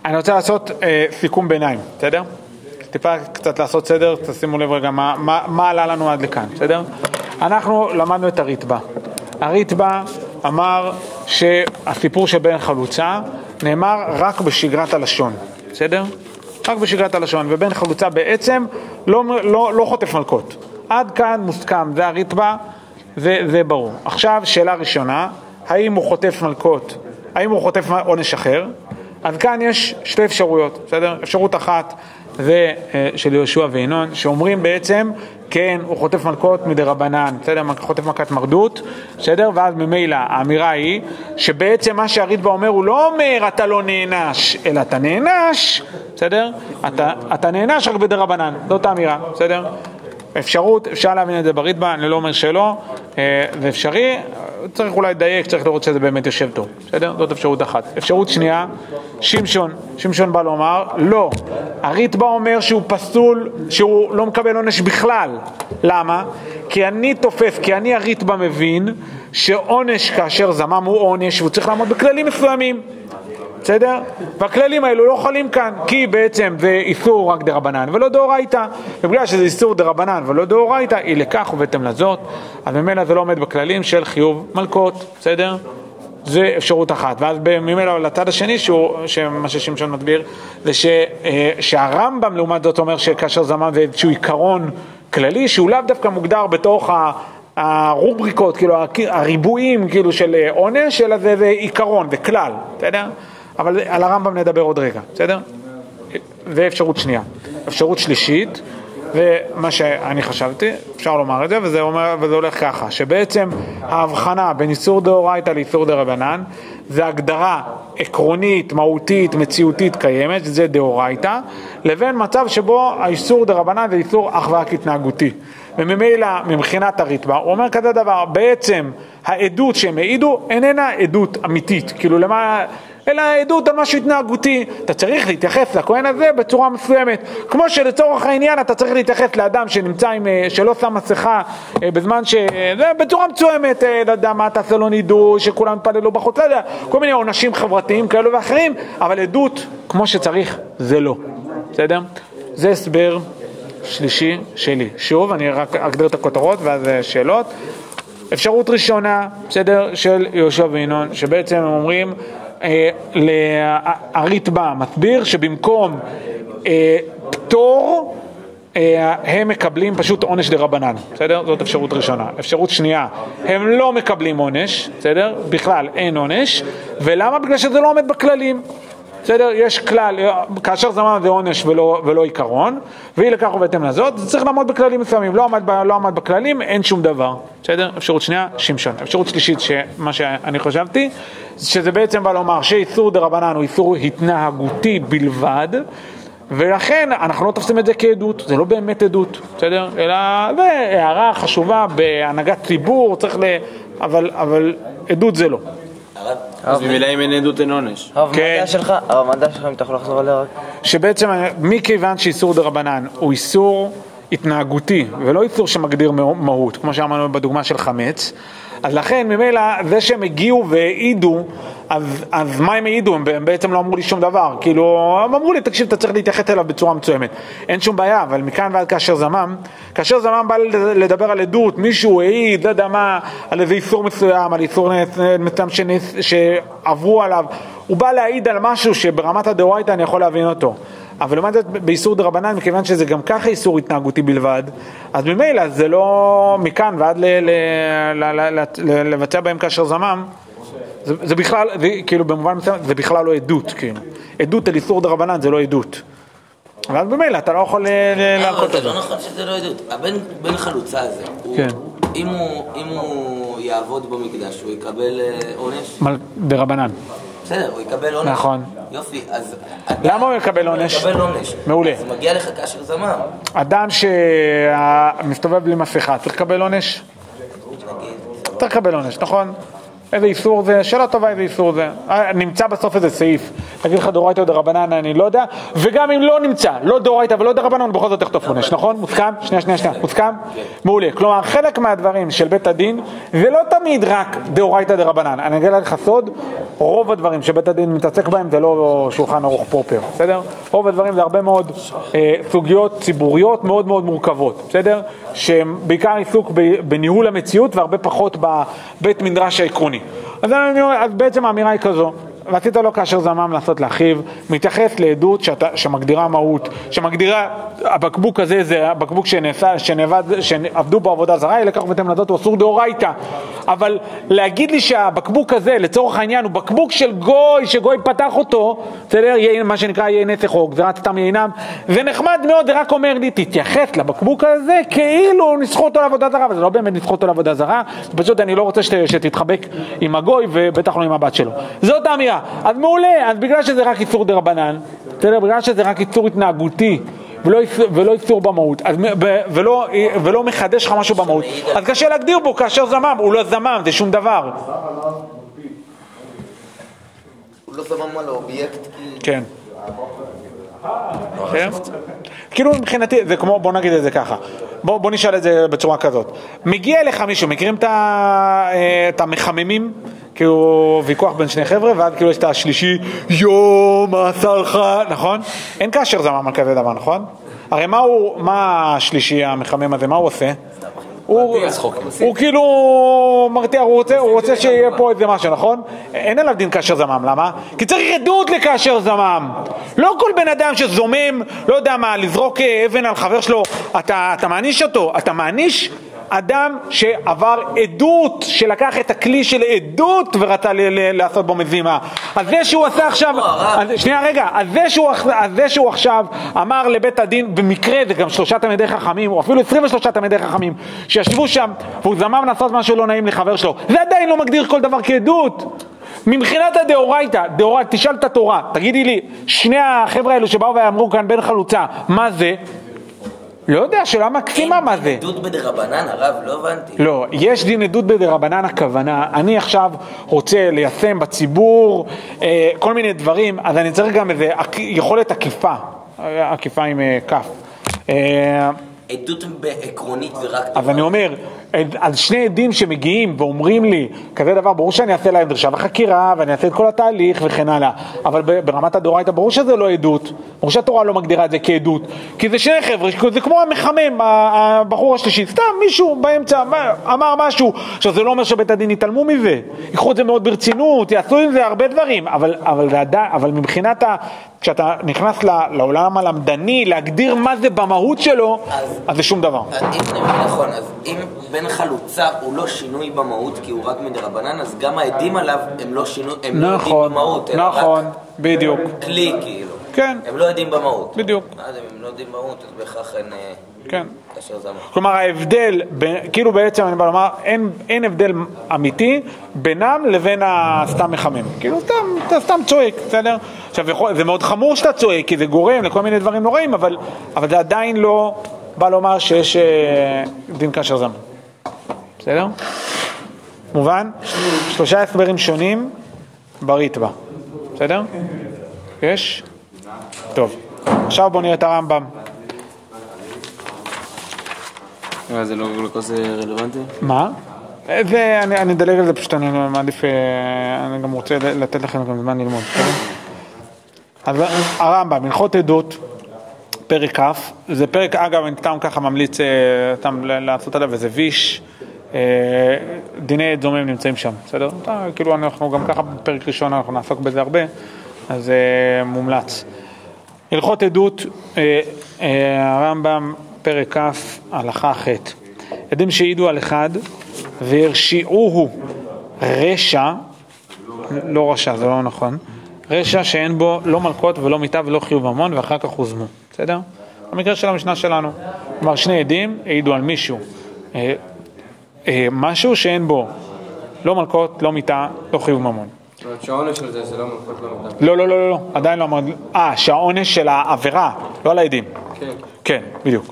אני רוצה לעשות אה, סיכום ביניים, בסדר? טיפה קצת לעשות סדר, תשימו לב רגע מה, מה, מה עלה לנו עד לכאן, בסדר? אנחנו למדנו את הריטב"א. הריטב"א אמר שהסיפור שבן חלוצה נאמר רק בשגרת הלשון, בסדר? רק בשגרת הלשון, ובן חלוצה בעצם לא, לא, לא חוטף מלקות. עד כאן מוסכם, זה הריטב"א, זה ברור. עכשיו, שאלה ראשונה, האם הוא חוטף מלקות, האם הוא חוטף עונש אחר? אז כאן יש שתי אפשרויות, בסדר? אפשרות אחת זה אה, של יהושע וינון, שאומרים בעצם, כן, הוא חוטף מלקות מדרבנן, בסדר? חוטף מכת מרדות, בסדר? ואז ממילא האמירה היא שבעצם מה שהריטב"א אומר, הוא לא אומר אתה לא נענש, אלא אתה נענש, בסדר? אתה, אתה נענש רק בדרבנן, זאת האמירה, בסדר? אפשרות, אפשר להבין את זה בריטב"א, אני לא אומר שלא, אה, זה אפשרי, צריך אולי לדייק, צריך לראות שזה באמת יושב טוב, בסדר? זאת אפשרות אחת. אפשרות שנייה, שמשון, שמשון בא לומר, לא, הריטב"א אומר שהוא פסול, שהוא לא מקבל עונש בכלל. למה? כי אני תופס, כי אני הריטב"א מבין שעונש כאשר זמם הוא עונש והוא צריך לעמוד בכללים מסוימים. בסדר? והכללים האלו לא חלים כאן, כי בעצם זה איסור רק דרבנן ולא דאורייתא, ובגלל שזה איסור דרבנן ולא דאורייתא, אי לכך ובהתאם לזאת, אז ממילא זה לא עומד בכללים של חיוב מלקות, בסדר? זה אפשרות אחת, ואז ממילא לצד השני, שהוא, שמה ששמשון מסביר, זה ש, אה, שהרמב"ם לעומת זאת אומר שכאשר זמן זה איזשהו עיקרון כללי, שהוא לאו דווקא מוגדר בתוך ה... הרובריקות, כאילו הריבועים כאילו של אה, עונש, אלא זה, זה עיקרון, זה כלל, בסדר? אבל על הרמב"ם נדבר עוד רגע, בסדר? זה אפשרות שנייה. אפשרות שלישית, ומה שאני חשבתי, אפשר לומר את זה, וזה, אומר, וזה הולך ככה, שבעצם ההבחנה בין איסור דאורייתא לאיסור דרבנן, זה הגדרה עקרונית, מהותית, מציאותית קיימת, זה דאורייתא, לבין מצב שבו האיסור דרבנן זה איסור אך ורק התנהגותי. וממילא, מבחינת הריטב"א, הוא אומר כזה דבר, בעצם העדות שהם העידו איננה עדות אמיתית, כאילו למה... אלא עדות על משהו התנהגותי. אתה צריך להתייחס לכהן הזה בצורה מסוימת. כמו שלצורך העניין אתה צריך להתייחס לאדם שנמצא עם, אה, שלא שם מסכה אה, בזמן ש... זה בצורה מסוימת, אה, לא יודע מה, תעשה לו נידוי, שכולם יתפללו בחוץ, לא יודע, כל מיני עונשים חברתיים כאלו ואחרים, אבל עדות כמו שצריך זה לא. בסדר? זה הסבר שלישי שלי. שוב, אני רק אגדיר את הכותרות ואז אה, שאלות. אפשרות ראשונה, בסדר, של יהושע וינון, שבעצם הם אומרים, אה, הריטב"א מסביר שבמקום אה, פטור, אה, הם מקבלים פשוט עונש דה רבנן, בסדר? זאת אפשרות ראשונה. אפשרות שנייה, הם לא מקבלים עונש, בסדר? בכלל אין עונש, ולמה? בגלל שזה לא עומד בכללים. בסדר? יש כלל, כאשר זמן זה עונש ולא, ולא עיקרון, ואי לכך ובהתאם לזאת, זה צריך לעמוד בכללים מסוימים, לא עמד, לא עמד בכללים, אין שום דבר, בסדר? אפשרות שנייה, שמשון. אפשרות שלישית, מה שאני חשבתי, שזה בעצם בא לומר שאיסור דרבנן הוא איסור התנהגותי בלבד, ולכן אנחנו לא תופסים את זה כעדות, זה לא באמת עדות, בסדר? אלא זה הערה חשובה בהנהגת ציבור, צריך ל... אבל, אבל עדות זה לא. אז ממילא אם אין עדות אין עונש. הרב, מה כן. הדעה שלך? הרב, מה הדעה שלך אם אתה יכול לחזור עליה רק? שבעצם מכיוון שאיסור דה רבנן הוא איסור התנהגותי ולא איסור שמגדיר מהות, כמו שאמרנו בדוגמה של חמץ, אז לכן ממילא זה שהם הגיעו והעידו, אז, אז מה הם העידו? הם בעצם לא אמרו לי שום דבר, כאילו, הם אמרו לי תקשיב אתה צריך להתייחס אליו בצורה מסוימת, אין שום בעיה, אבל מכאן ועד כאשר זמם, כאשר זמם בא לדבר על עדות, מישהו העיד, לא יודע מה, על איזה איסור מסוים, על איסור מסוים שעברו עליו, הוא בא להעיד על משהו שברמת הדאורייתא אני יכול להבין אותו. אבל לעומת זאת באיסור דרבנן, מכיוון שזה גם ככה איסור התנהגותי בלבד, אז ממילא זה לא מכאן ועד לבצע בהם כאשר זמם, זה, זה בכלל, זה, כאילו במובן מסוים, זה בכלל לא עדות, כאילו. עדות על איסור דרבנן זה לא עדות. ואז ממילא אתה לא יכול ל- ל- לא, להכות זה זה. לא נכון שזה לא עדות. הבן בן חלוצה הזה, כן. אם הוא- אם הוא יעבוד במקדש, הוא יקבל אה, עונש? מה, דרבנן. בסדר, הוא יקבל עונש. נכון. יופי, אז... למה הוא יקבל עונש? הוא יקבל עונש. מעולה. אז מגיע לך כאשר זמם. אדם שמסתובב בלי מסכה צריך לקבל עונש? צריך לקבל עונש, נכון? איזה איסור זה? שאלה טובה איזה איסור זה. אה, נמצא בסוף איזה סעיף, להגיד לך דאורייתא או דרבנן, אני לא יודע, וגם אם לא נמצא, לא דאורייתא ולא דרבנן, בכל זאת יחטוף עונש, נכון? מוסכם? שנייה, שנייה, שנייה, מוסכם? מעולה. כלומר, חלק מהדברים של בית הדין, זה לא תמיד רק דאורייתא דרבנן. אני אגיד לך סוד, רוב הדברים שבית הדין מתעסק בהם זה לא שולחן ערוך פרופר, בסדר? רוב הדברים זה הרבה מאוד אה, סוגיות ציבוריות מאוד מאוד מורכבות, בסדר? שהם בעיקר עיסוק בניהול המציאות והרבה פחות בבית מדרש העקרוני. אז, בעצם האמירה היא כזו, ועשית לו כאשר זמם לעשות לאחיו, מתייחס לעדות שאתה, שמגדירה מהות, שמגדירה, הבקבוק הזה זה הבקבוק שנעשה, שנאבד, שעבדו בו עבודה זרה, אלה כך ואתם לדעת הוא אסור דאורייתא, אבל להגיד לי שהבקבוק הזה לצורך העניין הוא בקבוק של גוי, שגוי פתח אותו, בסדר, מה שנקרא יין נסך או גזירת סתם יינם, זה נחמד מאוד, זה רק אומר לי, תתייחס לבקבוק הזה כאילו ניסחו אותו לעבודה זרה, אבל זה לא באמת ניסחו אותו לעבודה זרה, פשוט אני לא רוצה שת, שתתחבק עם הגוי ובטח לא עם הבת שלו. זאת האמירה. אז מעולה, אז בגלל שזה רק איסור דה רבנן, בסדר, בגלל שזה רק איסור התנהגותי, ולא, איסור- ולא איסור במהות, אז, ולא, ולא מחדש לך משהו במהות, אז קשה להגדיר בו כאשר זמם, הוא לא זמם, זה שום דבר. הוא לא זמם על האובייקט. כן. כן? כאילו מבחינתי, זה כמו, בוא נגיד את זה ככה, בוא, בוא נשאל את זה בצורה כזאת. מגיע אליך מישהו, מכירים את, אה, את המחממים? כאילו ויכוח בין שני חבר'ה, ואז כאילו יש את השלישי, יואו, מה עשה לך, נכון? אין כאשר זמם על כזה דבר, נכון? הרי מה הוא, מה השלישי המחמם הזה, מה הוא עושה? הוא, הוא כאילו מרתיע, הוא רוצה, הוא רוצה שיהיה פה איזה משהו, נכון? אין עליו דין כאשר זמם, למה? כי צריך עדות לכאשר זמם. לא כל בן אדם שזומם, לא יודע מה, לזרוק אה, אבן על חבר שלו, אתה, אתה מעניש אותו, אתה מעניש אדם שעבר עדות, שלקח את הכלי של עדות ורצה ל- ל- לעשות בו מזימה. אז זה שהוא עשה עכשיו, אז, שנייה רגע, אז זה, שהוא, אז זה שהוא עכשיו אמר לבית הדין, במקרה זה גם שלושה תלמידי חכמים, או אפילו 23 תלמידי חכמים, שישבו שם, והוא זמם לעשות משהו לא נעים לחבר שלו, זה עדיין לא מגדיר כל דבר כעדות. מבחינת הדאורייתא, דאורייתא, תשאל את התורה, תגידי לי, שני החבר'ה האלו שבאו ואמרו כאן בן חלוצה, מה זה? לא יודע, שאלה מקסימה מה זה. עדות בדרבנן, הרב, לא הבנתי. לא, יש דין עדות בדרבנן הכוונה, אני עכשיו רוצה ליישם בציבור אה, כל מיני דברים, אז אני צריך גם איזה יכולת עקיפה, עקיפה עם אה, כף. אה, עדות בעקרונית זה רק... אז אני אומר, על שני עדים שמגיעים ואומרים לי כזה דבר, ברור שאני אעשה להם דרישה וחקירה ואני אעשה את כל התהליך וכן הלאה, אבל ברמת הדאורייתא ברור שזה לא עדות, ברור שהתורה לא מגדירה את זה כעדות, כי זה שני חבר'ה, זה כמו המחמם, הבחור השלישי, סתם מישהו באמצע אמר משהו, עכשיו זה לא אומר שבית הדין יתעלמו מזה, ייקחו את זה מאוד ברצינות, יעשו עם זה הרבה דברים, אבל, אבל, אבל מבחינת ה... כשאתה נכנס לעולם הלמדני, להגדיר מה זה במהות שלו, אז- אז זה שום דבר. אם אני מבין נכון, אז אם בן חלוצה הוא לא שינוי במהות כי הוא רק מדרבנן, אז גם העדים עליו הם לא שינוי, הם לא נכון, במהות, אלא נכון, רק בדיוק. כלי כאילו. כן. הם לא יודעים במהות. בדיוק. אז אם הם לא יודעים במהות, אז בהכרח אין... אה, כן. כלומר ההבדל, ב- כאילו בעצם אני בא לומר, אין, אין הבדל אמיתי בינם לבין הסתם מחמם. כאילו סתם, אתה סתם צועק, בסדר? עכשיו יכול, זה מאוד חמור שאתה צועק, כי זה גורם לכל מיני דברים נוראים, אבל, אבל זה עדיין לא בא לומר שיש אה, דין כאשר זמן. בסדר? מובן? שלושה הסברים שונים בריטב"א, בסדר? יש? טוב. עכשיו בואו נראה את הרמב"ם. אה, זה לא לא כזה רלוונטי? מה? זה, אני, אני אדלג על זה פשוט, אני מעדיף, אה, אני גם רוצה לתת לכם גם זמן ללמוד? אז הרמב"ם, הלכות עדות, פרק כ', זה פרק, אגב, אני סתם ככה ממליץ אה, סתם לעשות עליו איזה ויש, אה, דיני עד זומם נמצאים שם, בסדר? אה, כאילו אנחנו גם ככה בפרק ראשון אנחנו נעסוק בזה הרבה, אז אה, מומלץ. הלכות עדות, אה, אה, הרמב"ם, פרק כ', הלכה ח'. עדים שהעידו על אחד והרשיעוהו רשע, לא רשע, זה לא נכון, רשע שאין בו לא מלכות ולא מיתה ולא חיוב ממון ואחר כך הוזמו, בסדר? במקרה של המשנה שלנו, כלומר שני עדים העידו על מישהו, אה, אה, משהו שאין בו לא מלכות, לא מיתה, לא חיוב ממון. זאת אומרת שהעונש של זה זה לא מלכות לא מוקדם. לא, לא, לא, לא, לא, עדיין לא אמרתי, אה, שהעונש של העבירה, לא על העדים. כן. כן, בדיוק.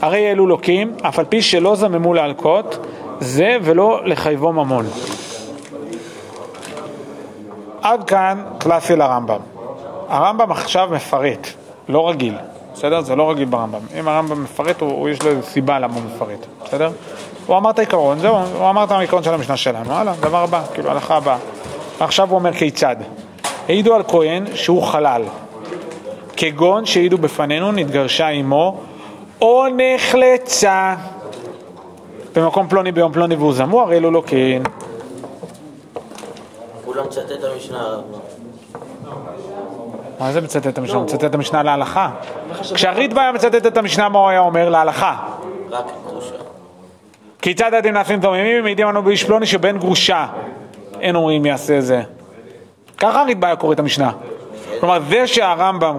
הרי אלו לוקים, אף על פי שלא זממו להלקות, זה ולא לחייבו ממון. עד כאן קלאסי לרמב"ם. הרמב"ם עכשיו מפרט, לא רגיל, בסדר? זה לא רגיל ברמב"ם. אם הרמב"ם מפרט, הוא, הוא יש לו סיבה למה הוא מפרט, בסדר? הוא אמר את העיקרון, זהו, הוא אמר את העיקרון של המשנה שלנו, הלאה, דבר הבא, כאילו, הלכה הבאה. עכשיו הוא אומר כיצד? העידו על כהן שהוא חלל, כגון שהעידו בפנינו, נתגרשה עמו, או נחלצה במקום פלוני ביום פלוני והוזמו, הרי אלו לא כן. הוא לא מצטט את המשנה הרב. מה זה מצטט את המשנה? הוא מצטט את המשנה להלכה. כשהריטב"א היה מצטט את המשנה, מה הוא היה אומר? להלכה. רק. כיצד הדין נעשים דוממים? מעידים לנו באיש פלוני שבן גרושה. אין אומרים יעשה זה. ככה הריטב"א היה קורא את המשנה. כלומר, זה שהרמב"ם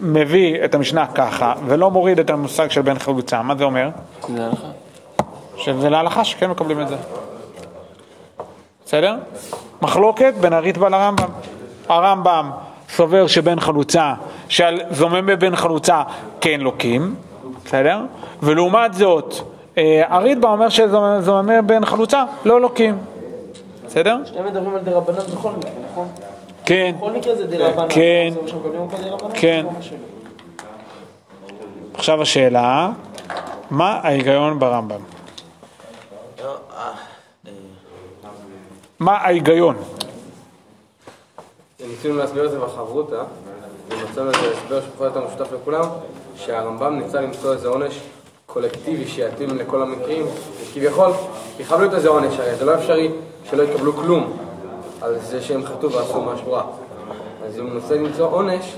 מביא את המשנה ככה, ולא מוריד את המושג של בן חלוצה, מה זה אומר? שזה להלכה שכן מקבלים את זה. בסדר? מחלוקת בין הריטב"א לרמב"ם. הרמב"ם סובר שבן חלוצה, שעל זומם בבן חלוצה כן לוקים, בסדר? ולעומת זאת, אה, הריטב"א אומר שזומם בן חלוצה לא לוקים, בסדר? שניהם מדברים על דרבנן בכל מקרה, נכון? כן, בכל מקרה זה דרבנן. כן. כן. שלא. עכשיו השאלה, מה ההיגיון ברמב"ם? לא, אה, אה, מה ההיגיון? ניסינו להסביר את זה בחברותא, ומצאנו איזה הסבר שפחות יותר משותף לכולם, שהרמב"ם ניסה למצוא איזה עונש קולקטיבי שיתאים לכל המקרים, כביכול, כי חייב להיות איזה עונש, הרי זה לא אפשרי שלא יקבלו כלום על זה שהם חטאו ועשו משהו רע. אז הוא מנסה למצוא עונש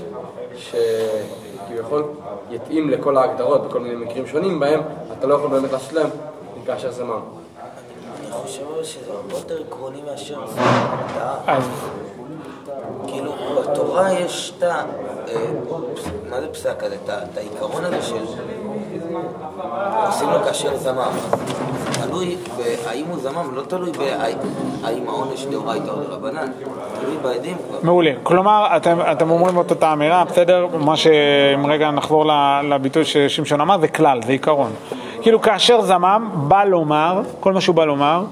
שכביכול יתאים לכל ההגדרות בכל מיני מקרים שונים בהם אתה לא יכול באמת לעשות להם כאשר זה מה. אני חושב שזה הרבה יותר עקרוני מאשר כאילו, בתורה יש את ה... אה, מה זה פסק הזה? את את העיקרון הזה של... עושים לו כאשר זמם. תלוי בהאם הוא זמם, לא תלוי בהאם העונש דאורייתא או דרבנן. תלוי בעדים. מעולה. כלומר, אתם, אתם אומרים את אותה אמירה, בסדר? מה שאם רגע נחזור ל- לביטוי ששמשון אמר, זה כלל, זה עיקרון. כאילו כאשר זמם בא לומר, כל מה שהוא בא לומר,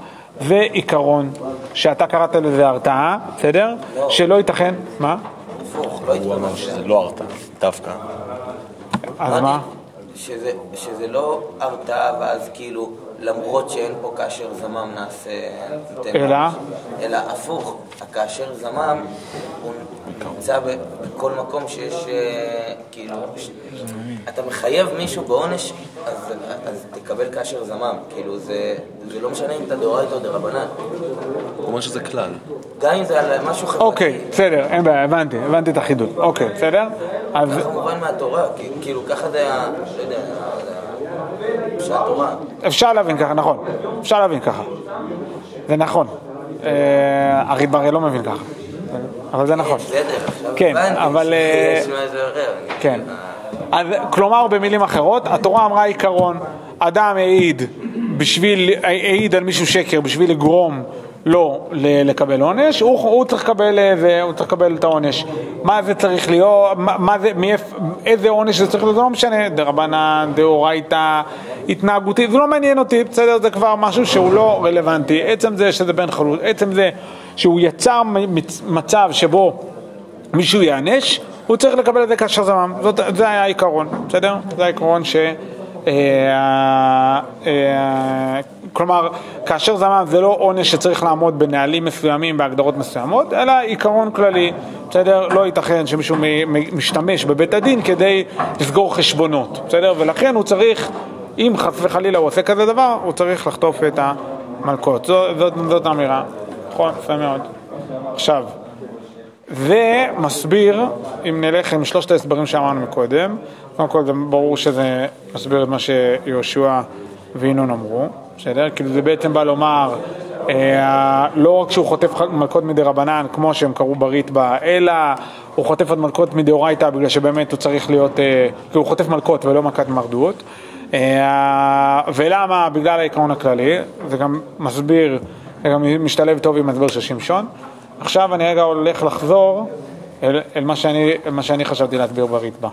זה עיקרון, שאתה קראת לזה הרתעה, בסדר? שלא ייתכן, מה? הפוך, לא הוא אמר התכוונתי. שזה לא הרתעה, דווקא. אז מה? שזה, שזה לא הרתעה ואז כאילו למרות שאין פה כאשר זמם נעשה... אלא? אלא הפוך, הכאשר זמם הוא נמצא בכל מקום שיש אה, כאילו... אתה מחייב מישהו בעונש אז, אז תקבל כאשר זמם כאילו זה, זה לא משנה אם אתה דאורייתא או דרבנן הוא אומר שזה כלל. גם אם זה על משהו חברתי אוקיי, בסדר, אין בעיה, הבנתי, הבנתי את החידוד. אוקיי, בסדר? אז ככה מובן מהתורה, כאילו ככה זה ה... לא יודע, זה שהתורה אפשר להבין ככה, נכון. אפשר להבין ככה. זה נכון. אה, הריטב"א הרי לא מבין ככה. אבל זה נכון. כן, הבנתי אבל, אה. כן. אז כלומר, במילים אחרות, התורה אמרה עיקרון, אדם העיד בשביל, העיד על מישהו שקר בשביל לגרום לו לקבל עונש, הוא, הוא צריך לקבל איזה, הוא צריך לקבל את העונש. מה זה צריך להיות, מה, מה זה, איזה עונש זה צריך להיות, זה לא משנה, דרבנן, דאורייתא, התנהגותי, זה לא מעניין אותי, בסדר, זה כבר משהו שהוא לא רלוונטי. עצם זה שזה בן חלוץ, עצם זה שהוא יצר מצ- מצב שבו מישהו ייענש, הוא צריך לקבל את זה כאשר זמם. זאת, זה היה העיקרון, בסדר? זה העיקרון ש... אה, אה, כלומר, כאשר זמם זה לא עונש שצריך לעמוד בנהלים מסוימים, בהגדרות מסוימות, אלא עיקרון כללי, בסדר? לא ייתכן שמישהו משתמש בבית הדין כדי לסגור חשבונות, בסדר? ולכן הוא צריך, אם חס וחלילה הוא עושה כזה דבר, הוא צריך לחטוף את המלכות. זו, זאת, זאת האמירה. נכון, יפה מאוד. עכשיו, זה מסביר, אם נלך עם שלושת ההסברים שאמרנו מקודם, קודם כל זה ברור שזה מסביר את מה שיהושע וינון אמרו, בסדר? כאילו זה בעצם בא לומר, אה, לא רק שהוא חוטף מלכות מדי רבנן כמו שהם קראו בריטב"א, אלא הוא חוטף עוד מלכות מדאורייתא בגלל שבאמת הוא צריך להיות, אה, כאילו הוא חוטף מלכות ולא מכת מרדות. אה, ולמה? בגלל העיקרון הכללי, זה גם מסביר, זה גם משתלב טוב עם ההסבר של שמשון. עכשיו אני רגע הולך לחזור אל, אל מה, שאני, אל מה שאני חשבתי להסביר בריטב"א.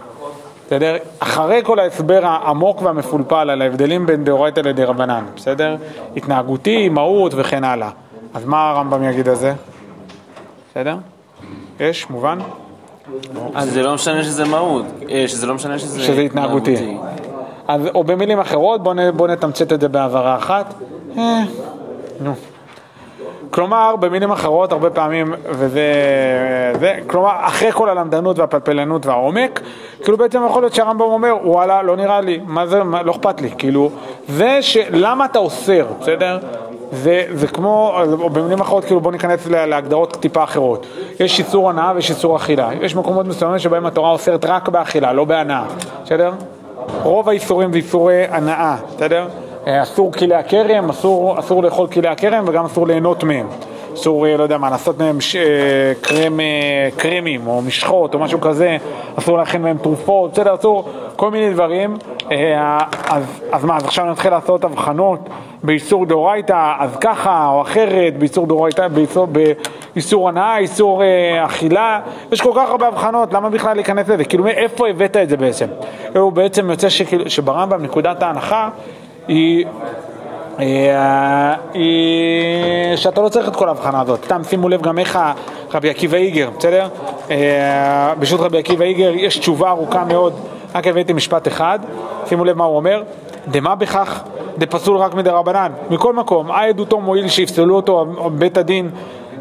בסדר? אחרי כל ההסבר העמוק והמפולפל על ההבדלים בין דאורייתא לדרבנן, בסדר? התנהגותי, מהות וכן הלאה. אז מה הרמב"ם יגיד על זה? בסדר? יש? מובן? אז זה לא משנה שזה מהות, שזה לא משנה שזה... שזה התנהגותי. אז, או במילים אחרות, בואו בוא נתמצת את זה בהבהרה אחת. אה, נו. כלומר, במילים אחרות, הרבה פעמים, וזה, זה, כלומר, אחרי כל הלמדנות והפלפלנות והעומק, כאילו בעצם יכול להיות שהרמב"ם אומר, וואלה, לא נראה לי, מה זה, מה, לא אכפת לי, כאילו, זה. למה אתה אוסר, בסדר? זה, זה כמו, במילים אחרות, כאילו בוא ניכנס לה- להגדרות טיפה אחרות. יש איסור הנאה ויש איסור אכילה. יש מקומות מסוימים שבהם התורה אוסרת רק באכילה, לא בהנאה, בסדר? רוב האיסורים זה איסורי הנאה, בסדר? אה, אסור כלי הכרם, אסור, אסור לאכול כלי הכרם וגם אסור ליהנות מהם. אסור, אה, לא יודע מה, לעשות מהם ש... אה, קרם, קרמים או משחות או משהו כזה, אסור להכין מהם תרופות, בסדר, אסור כל מיני דברים. אז, אז מה, אז עכשיו נתחיל לעשות הבחנות באיסור דאורייתא, אז ככה או אחרת, באיסור דאורייתא, באיסור, באיסור הנאה, איסור אה, אכילה, יש כל כך הרבה הבחנות, למה בכלל להיכנס לזה? כאילו, איפה הבאת את זה בעצם? הוא בעצם יוצא שברמב"ם נקודת ההנחה היא... אה, היא שאתה לא צריך את כל ההבחנה הזאת. סתם שימו לב גם איך רבי עקיבא איגר, בסדר? אה, ברשות רבי עקיבא איגר יש תשובה ארוכה מאוד, רק הבאתי משפט אחד, שימו לב מה הוא אומר, דמה בכך דפסול רק מדרבנן. מכל מקום, העדותו מועיל שיפסלו אותו בית הדין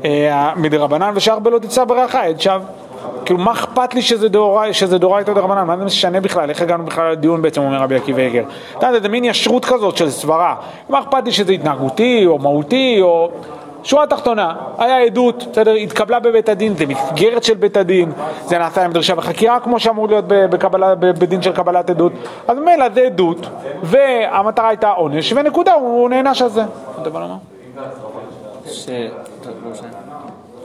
אה, מדרבנן ושאר בלא תצא ברכה, עד שווא. כאילו, מה אכפת לי שזה דאורי- שזה דאורייתא דרבנן? מה זה משנה בכלל? איך הגענו בכלל לדיון בעצם, אומר רבי עקיבא איגר? אתה יודע, זה מין ישרות כזאת של סברה. מה אכפת לי שזה התנהגותי, או מהותי, או... שורה תחתונה, היה עדות, בסדר, התקבלה בבית הדין, זה מסגרת של בית הדין, זה נעשה עם דרישה בחקירה כמו שאמור להיות בקבלה, בדין של קבלת עדות, אז ממילא זה עדות, והמטרה הייתה עונש, ונקודה, הוא נענש על זה. אתה בא לומר? ש...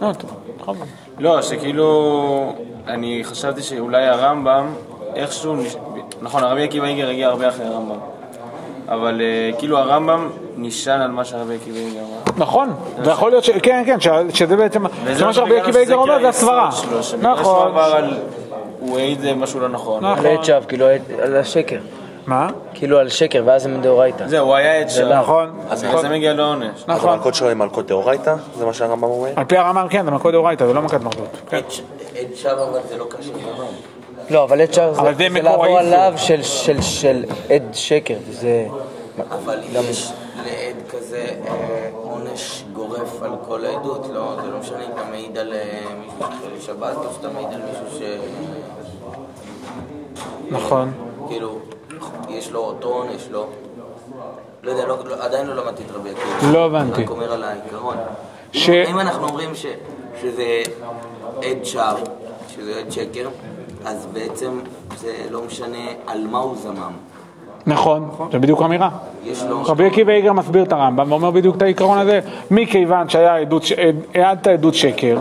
לא. לא, טוב, בכבוד. לא, שכאילו, אני חשבתי שאולי הרמב"ם, איכשהו, נכון, הרבי עקיבא איגר הגיע הרבה אחרי הרמב"ם, אבל אה, כאילו הרמב"ם נשען על מה שהרבי עקיבא איגר אמר. נכון, ויכול להיות ש... כן, כן, שזה בעצם, וזה שמה שרבי עקיבא איגר אומר זה הסברה. נכון. הוא העיד אה, משהו לא נכון. נכון. על עד שווא, כאילו על השקר. מה? כאילו על שקר, ואז זה מדאורייתא. זהו, הוא היה עד שם. נכון, אז בגלל זה מגיע לעונש. נכון. המלכות שלו היא מלכות דאורייתא? זה מה שהרמב"ם אומר? על פי הרמב"ם כן, זה מכות דאורייתא, זה לא מכת מרדות. כן. עד שווא אבל זה לא קשה. לא, אבל עד אבל זה זה זה לעבור. עליו של- של- של עד שקר, וזה... אבל יש לעד כזה אה, עונש גורף על כל העדות, לא? זה לא משנה אם אתה מעיד על אה, מישהו שחילל שבת או שאתה מעיד על מישהו ש... נכון. כאילו, יש לו אותו עונש, לא? לא יודע, לא, לא, עדיין לא למדתי את רבי עקיבא. לא הבנתי. אני רק אומר על העיקרון. ש- אם, אם אנחנו אומרים ש, שזה עד שווא, שזה עד שקר, אז בעצם זה לא משנה על מה הוא זמם. נכון, זה בדיוק האמירה. יש לו... רבי עקיבא איגר מסביר את הרמב"ם ואומר בדיוק את העיקרון הזה. מכיוון שהיה עדות, עד- העדת עדות שקר,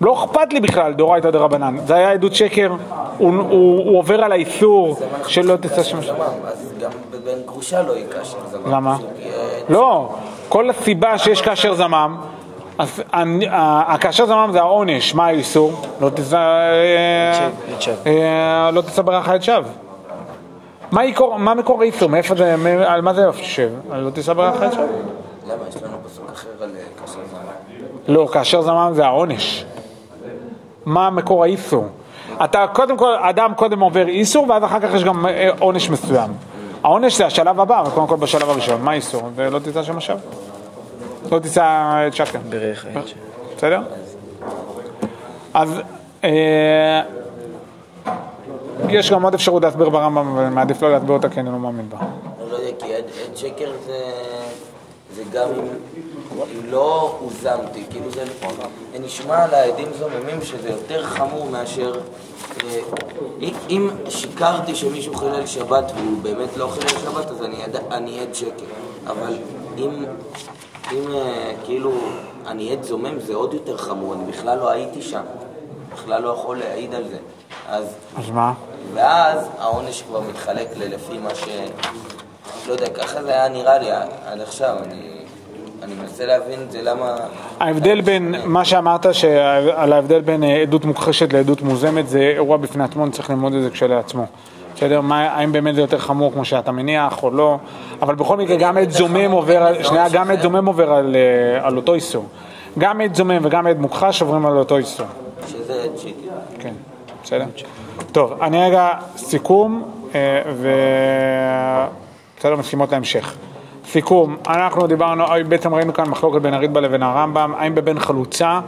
לא אכפת לי בכלל דאורייתא דרבנן. זה היה עדות שקר, הוא, הוא, הוא עובר על האיסור שלא תצא שם... אז גם בבן גרושה לא יהיה כאשר זמם. למה? לא, כל הסיבה שיש כאשר זמם, אז אני- ה- כאשר זמם זה העונש, מה האיסור? לא תישא אה. אה, לא ברכה את שווא. מה מקור האיסור? מאיפה זה, על מה זה יושב? לא תישא ברכה את שווא? למה? יש לנו פסוק אחר על אה, כאשר זמם. לא, כאשר זמם זה העונש. מה מקור האיסור? אתה קודם כל, אדם קודם עובר איסור ואז אחר כך יש גם אה, עונש מסוים. העונש זה השלב הבא, אבל קודם כל בשלב הראשון. מה האיסור? זה לא תישא שם עכשיו. לא תישא את שקר. האש. בסדר? אז אה, יש גם עוד אפשרות להסביר ברמב"ם, אבל מעדיף לא להסביר אותה כי אני לא מאמין בה. לא יודע, כי עד עד שקר זה, זה גם אם, לא הוזמתי, כאילו זה, זה נשמע על העדים זוממים שזה יותר חמור מאשר, אה, אם- שיקרתי שמישהו חילל שבת והוא באמת לא חילל שבת, אז אני, עד, אני עד שקר, אבל אם, אם אה, כאילו אני עד זומם זה עוד יותר חמור, אני בכלל לא הייתי שם, בכלל לא יכול להעיד על זה, אז אז מה? ואז העונש כבר מתחלק ל- לפי מה ש... לא יודע, ככה זה היה נראה לי עד עכשיו, אני, אני מנסה להבין את זה למה... ההבדל בין מה שאמרת, על ההבדל בין אה, עדות מוכחשת לעדות מוזמת, זה אירוע בפני עצמו, אני צריך ללמוד את זה כשלעצמו. בסדר? מה, האם באמת זה יותר חמור כמו שאתה מניח או לא, אבל בכל מקרה גם עד זומם עובר, שנייה, גם עד זומם עובר על, אה, על אותו איסור. גם עד זומם וגם עד מוכחש עוברים על אותו איסור. שזה עד שקר. כן, בסדר? טוב, אני רגע סיכום, אה, ו... בסדר, משימות להמשך. סיכום, אנחנו דיברנו, בעצם ראינו כאן מחלוקת בין הרידב"א לבין הרמב"ם, האם בבן חלוצה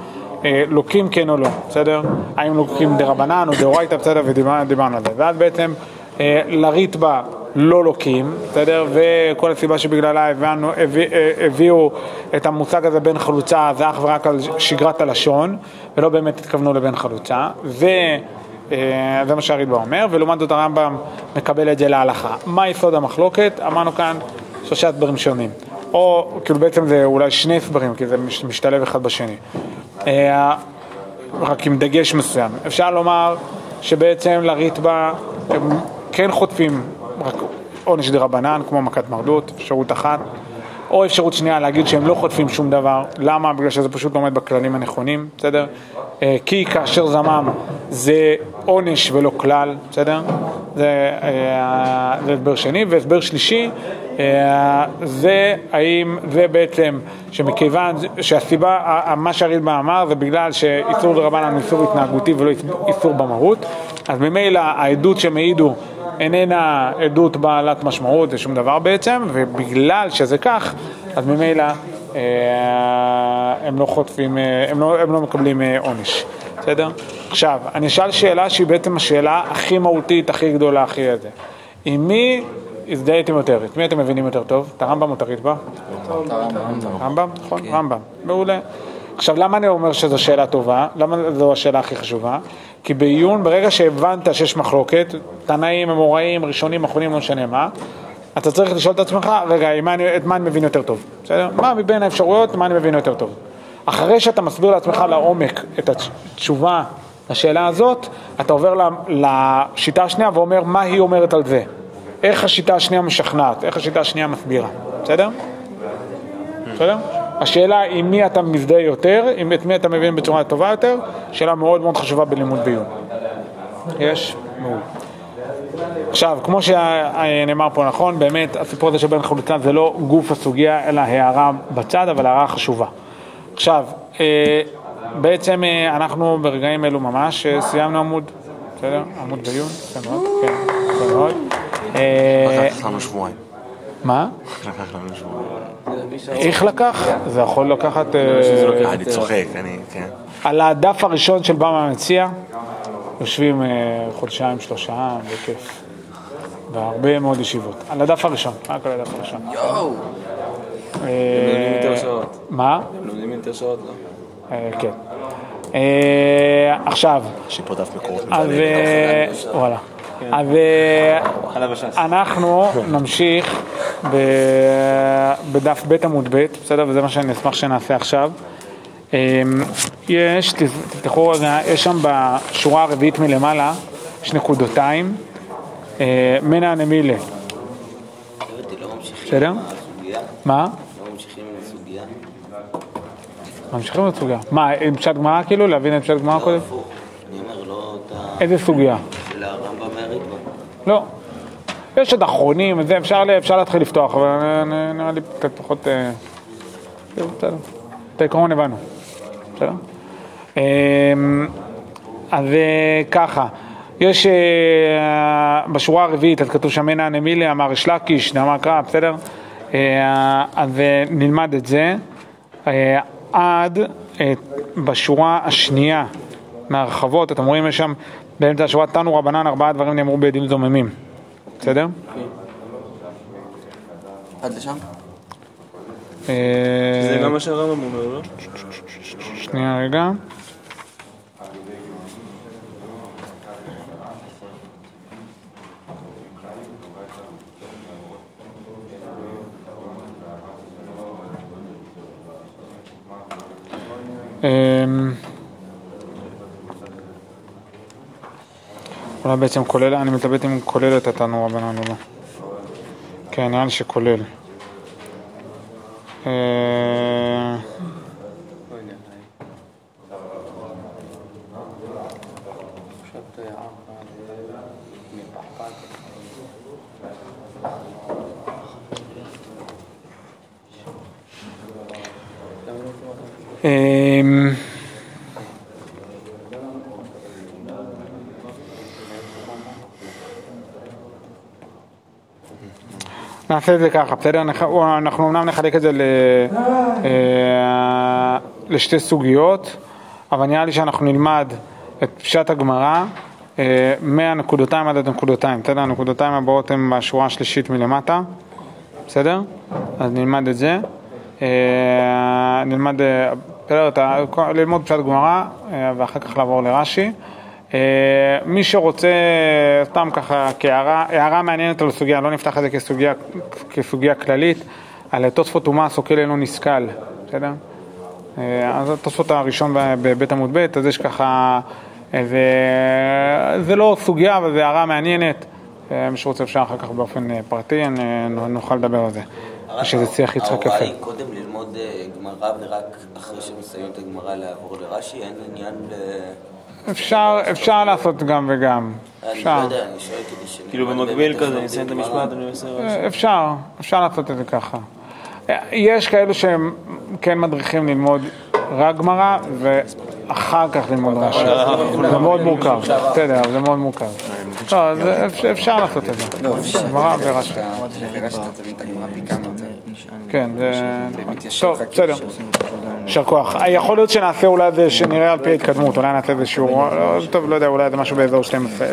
אה, לוקים כן או לא, בסדר? האם לוקים דרבנן או דאורייתא, בסדר? ודיברנו על זה. ואז בעצם אה, לריטב"א לא לוקים, בסדר? וכל הסיבה שבגללה הבאנו, הביא, אה, הביאו את המושג הזה בן חלוצה זה אך ורק על שגרת הלשון, ולא באמת התכוונו לבן חלוצה. ו... אה, זה מה שהרידב"א אומר, ולעומת זאת הרמב"ם מקבל את זה להלכה. מה יסוד המחלוקת? אמרנו כאן שלושה הסברים שונים. או, כאילו בעצם זה אולי שני הסברים, כי זה מש- משתלב אחד בשני. אה, רק עם דגש מסוים. אפשר לומר שבעצם לריטב"א הם כן חוטפים רק עונש דרבנן, כמו מכת מרדות, אפשרות אחת. או אפשרות שנייה להגיד שהם לא חוטפים שום דבר, למה? בגלל שזה פשוט עומד בכללים הנכונים, בסדר? אה, כי כאשר זמם זה עונש ולא כלל, בסדר? זה אה, זה הסבר שני, והסבר שלישי אה, זה האם זה בעצם שמכיוון שהסיבה, מה שהרידב"א אמר זה בגלל שאיסור דרבנן הוא איסור התנהגותי ולא איסור במהות, אז ממילא העדות שהם העידו איננה עדות בעלת משמעות, זה שום דבר בעצם, ובגלל שזה כך, אז ממילא אה, הם לא חוטפים, אה, הם לא, הם לא מקבלים אה, עונש, בסדר? עכשיו, אני אשאל שאלה שהיא בעצם השאלה הכי מהותית, הכי גדולה, הכי הזה. עם מי הזדהיתם יותר? את מי אתם מבינים יותר טוב? את הרמב"ם או את הריטב"א? רמב"ם, נכון, רמב"ם, מעולה. עכשיו, למה אני אומר שזו שאלה טובה? למה זו השאלה הכי חשובה? כי בעיון, ברגע שהבנת שיש מחלוקת, תנאים, אמוראים, ראשונים, אחרונים, לא משנה מה, אתה צריך לשאול את עצמך, רגע, מה אני, את מה אני מבין יותר טוב, בסדר? מה מבין האפשרויות, מה אני מבין יותר טוב. אחרי שאתה מסביר לעצמך לעומק את התשובה לשאלה הזאת, אתה עובר לשיטה השנייה ואומר מה היא אומרת על זה. איך השיטה השנייה משכנעת, איך השיטה השנייה מסבירה, בסדר? בסדר? השאלה עם מי אתה מזדהה יותר, עם את מי אתה מבין בצורה טובה יותר, שאלה מאוד מאוד חשובה בלימוד בעיון. יש? מעולה. עכשיו, כמו שנאמר פה נכון, באמת הסיפור הזה של בן חלוצה זה לא גוף הסוגיה, אלא הערה בצד, אבל הערה חשובה. עכשיו, אה, בעצם אה, אנחנו ברגעים אלו ממש אה, סיימנו עמוד, בסדר? עמוד בעיון, יפה מאוד, כן, יפה מאוד. אה, לקח לנו שבועיים. מה? לקח לנו שבועיים. איך לקח? זה יכול לקחת... אה, אני צוחק, אני, כן. על הדף הראשון של במה המציע, יושבים אה, חודשיים, שלושה, בכיף. והרבה מאוד ישיבות. על הדף הראשון, רק על הדף הראשון. יואו! אה, לומדים יותר שעות. מה? לומדים יותר שעות, לא? אה, כן. אה, עכשיו, יש לי פה דף מקורות וואלה. אז אה, חלב הש"ס. אנחנו נמשיך בדף ב' עמוד ב', בסדר? וזה מה שאני אשמח שנעשה עכשיו. אמ, יש, תפתחו רגע, יש שם בשורה הרביעית מלמעלה, יש נקודותיים, אה, מנע נמילה, בסדר? מה? לא ממשיכים בסוגיה. מה, עם פשט גמרא כאילו? להבין את פשט גמרא קודם? לא. איזה סוגיה? לא. יש עוד אחרונים, זה אפשר, אפשר להתחיל לפתוח, אבל נראה לי קצת פחות... אה, בסדר. את העיקרון הבנו. בסדר? אמ, אז אה, ככה, יש אה, בשורה הרביעית, אז כתוב שם מנה נמילי, אמר ריש לקיש, אמר קרא, בסדר? אז נלמד את זה. עד בשורה השנייה מהרחבות, אתם רואים, יש שם באמצע השורה, תנו רבנן, ארבעה דברים נאמרו בעדים זוממים. בסדר? עד לשם? אה, זה גם מה שהרמב"ם אומר, לא? שנייה רגע. אמ, אולי בעצם כולל, אני מתלבט אם כולל את התנור רבנן או לא. כן, נראה לי שכולל. אה, נעשה את זה ככה, בסדר? אנחנו אמנם נחלק את זה אה, לשתי סוגיות, אבל נראה לי שאנחנו נלמד את פשט הגמרא אה, מהנקודותיים עד הנקודותיים, בסדר? הנקודותיים הבאות הן בשורה השלישית מלמטה, בסדר? אז נלמד את זה. אה, נלמד, בסדר, ללמוד פשט גמרא ואחר כך לעבור לרש"י. אה, מי שרוצה, סתם ככה כהערה, הערה מעניינת על הסוגיה, לא נפתח את זה כסוגיה, כסוגיה כללית, על תוספות אומה סוקל אינו נסכל, בסדר? אה, אז התוספות הראשון בבית עמוד ב', אז יש ככה, איזה, זה לא סוגיה, אבל זה הערה מעניינת. אה, מי שרוצה אפשר אחר כך באופן אה, פרטי, אה, נוכל לדבר על זה. יש איזה שיח יצחק ההוראה יפה. היא קודם ללמוד אה, גמרא ורק אחרי שמסיימים את הגמרא לעבור לרש"י? אין עניין ל... אפשר, אפשר לעשות גם וגם. לא אפשר. כאילו במקביל כזה, אני אסיים את. המשפט, אני עושה רש"י. אה, אפשר, אפשר לעשות את זה ככה. אה, יש כאלו שהם כן מדריכים ללמוד רק גמרא ואחר כך ללמוד רש"י. זה מאוד מורכב, בסדר, זה מאוד מורכב. לא, זה- אפשר- לעשות את זה. לא. גמרא ורש"י. כן, זה... טוב, בסדר. יישר כוח. יכול להיות שנעשה אולי זה, שנראה על פי ההתקדמות, אולי נעשה איזה שיעור, לא, טוב, לא יודע, אולי זה משהו באזור 12.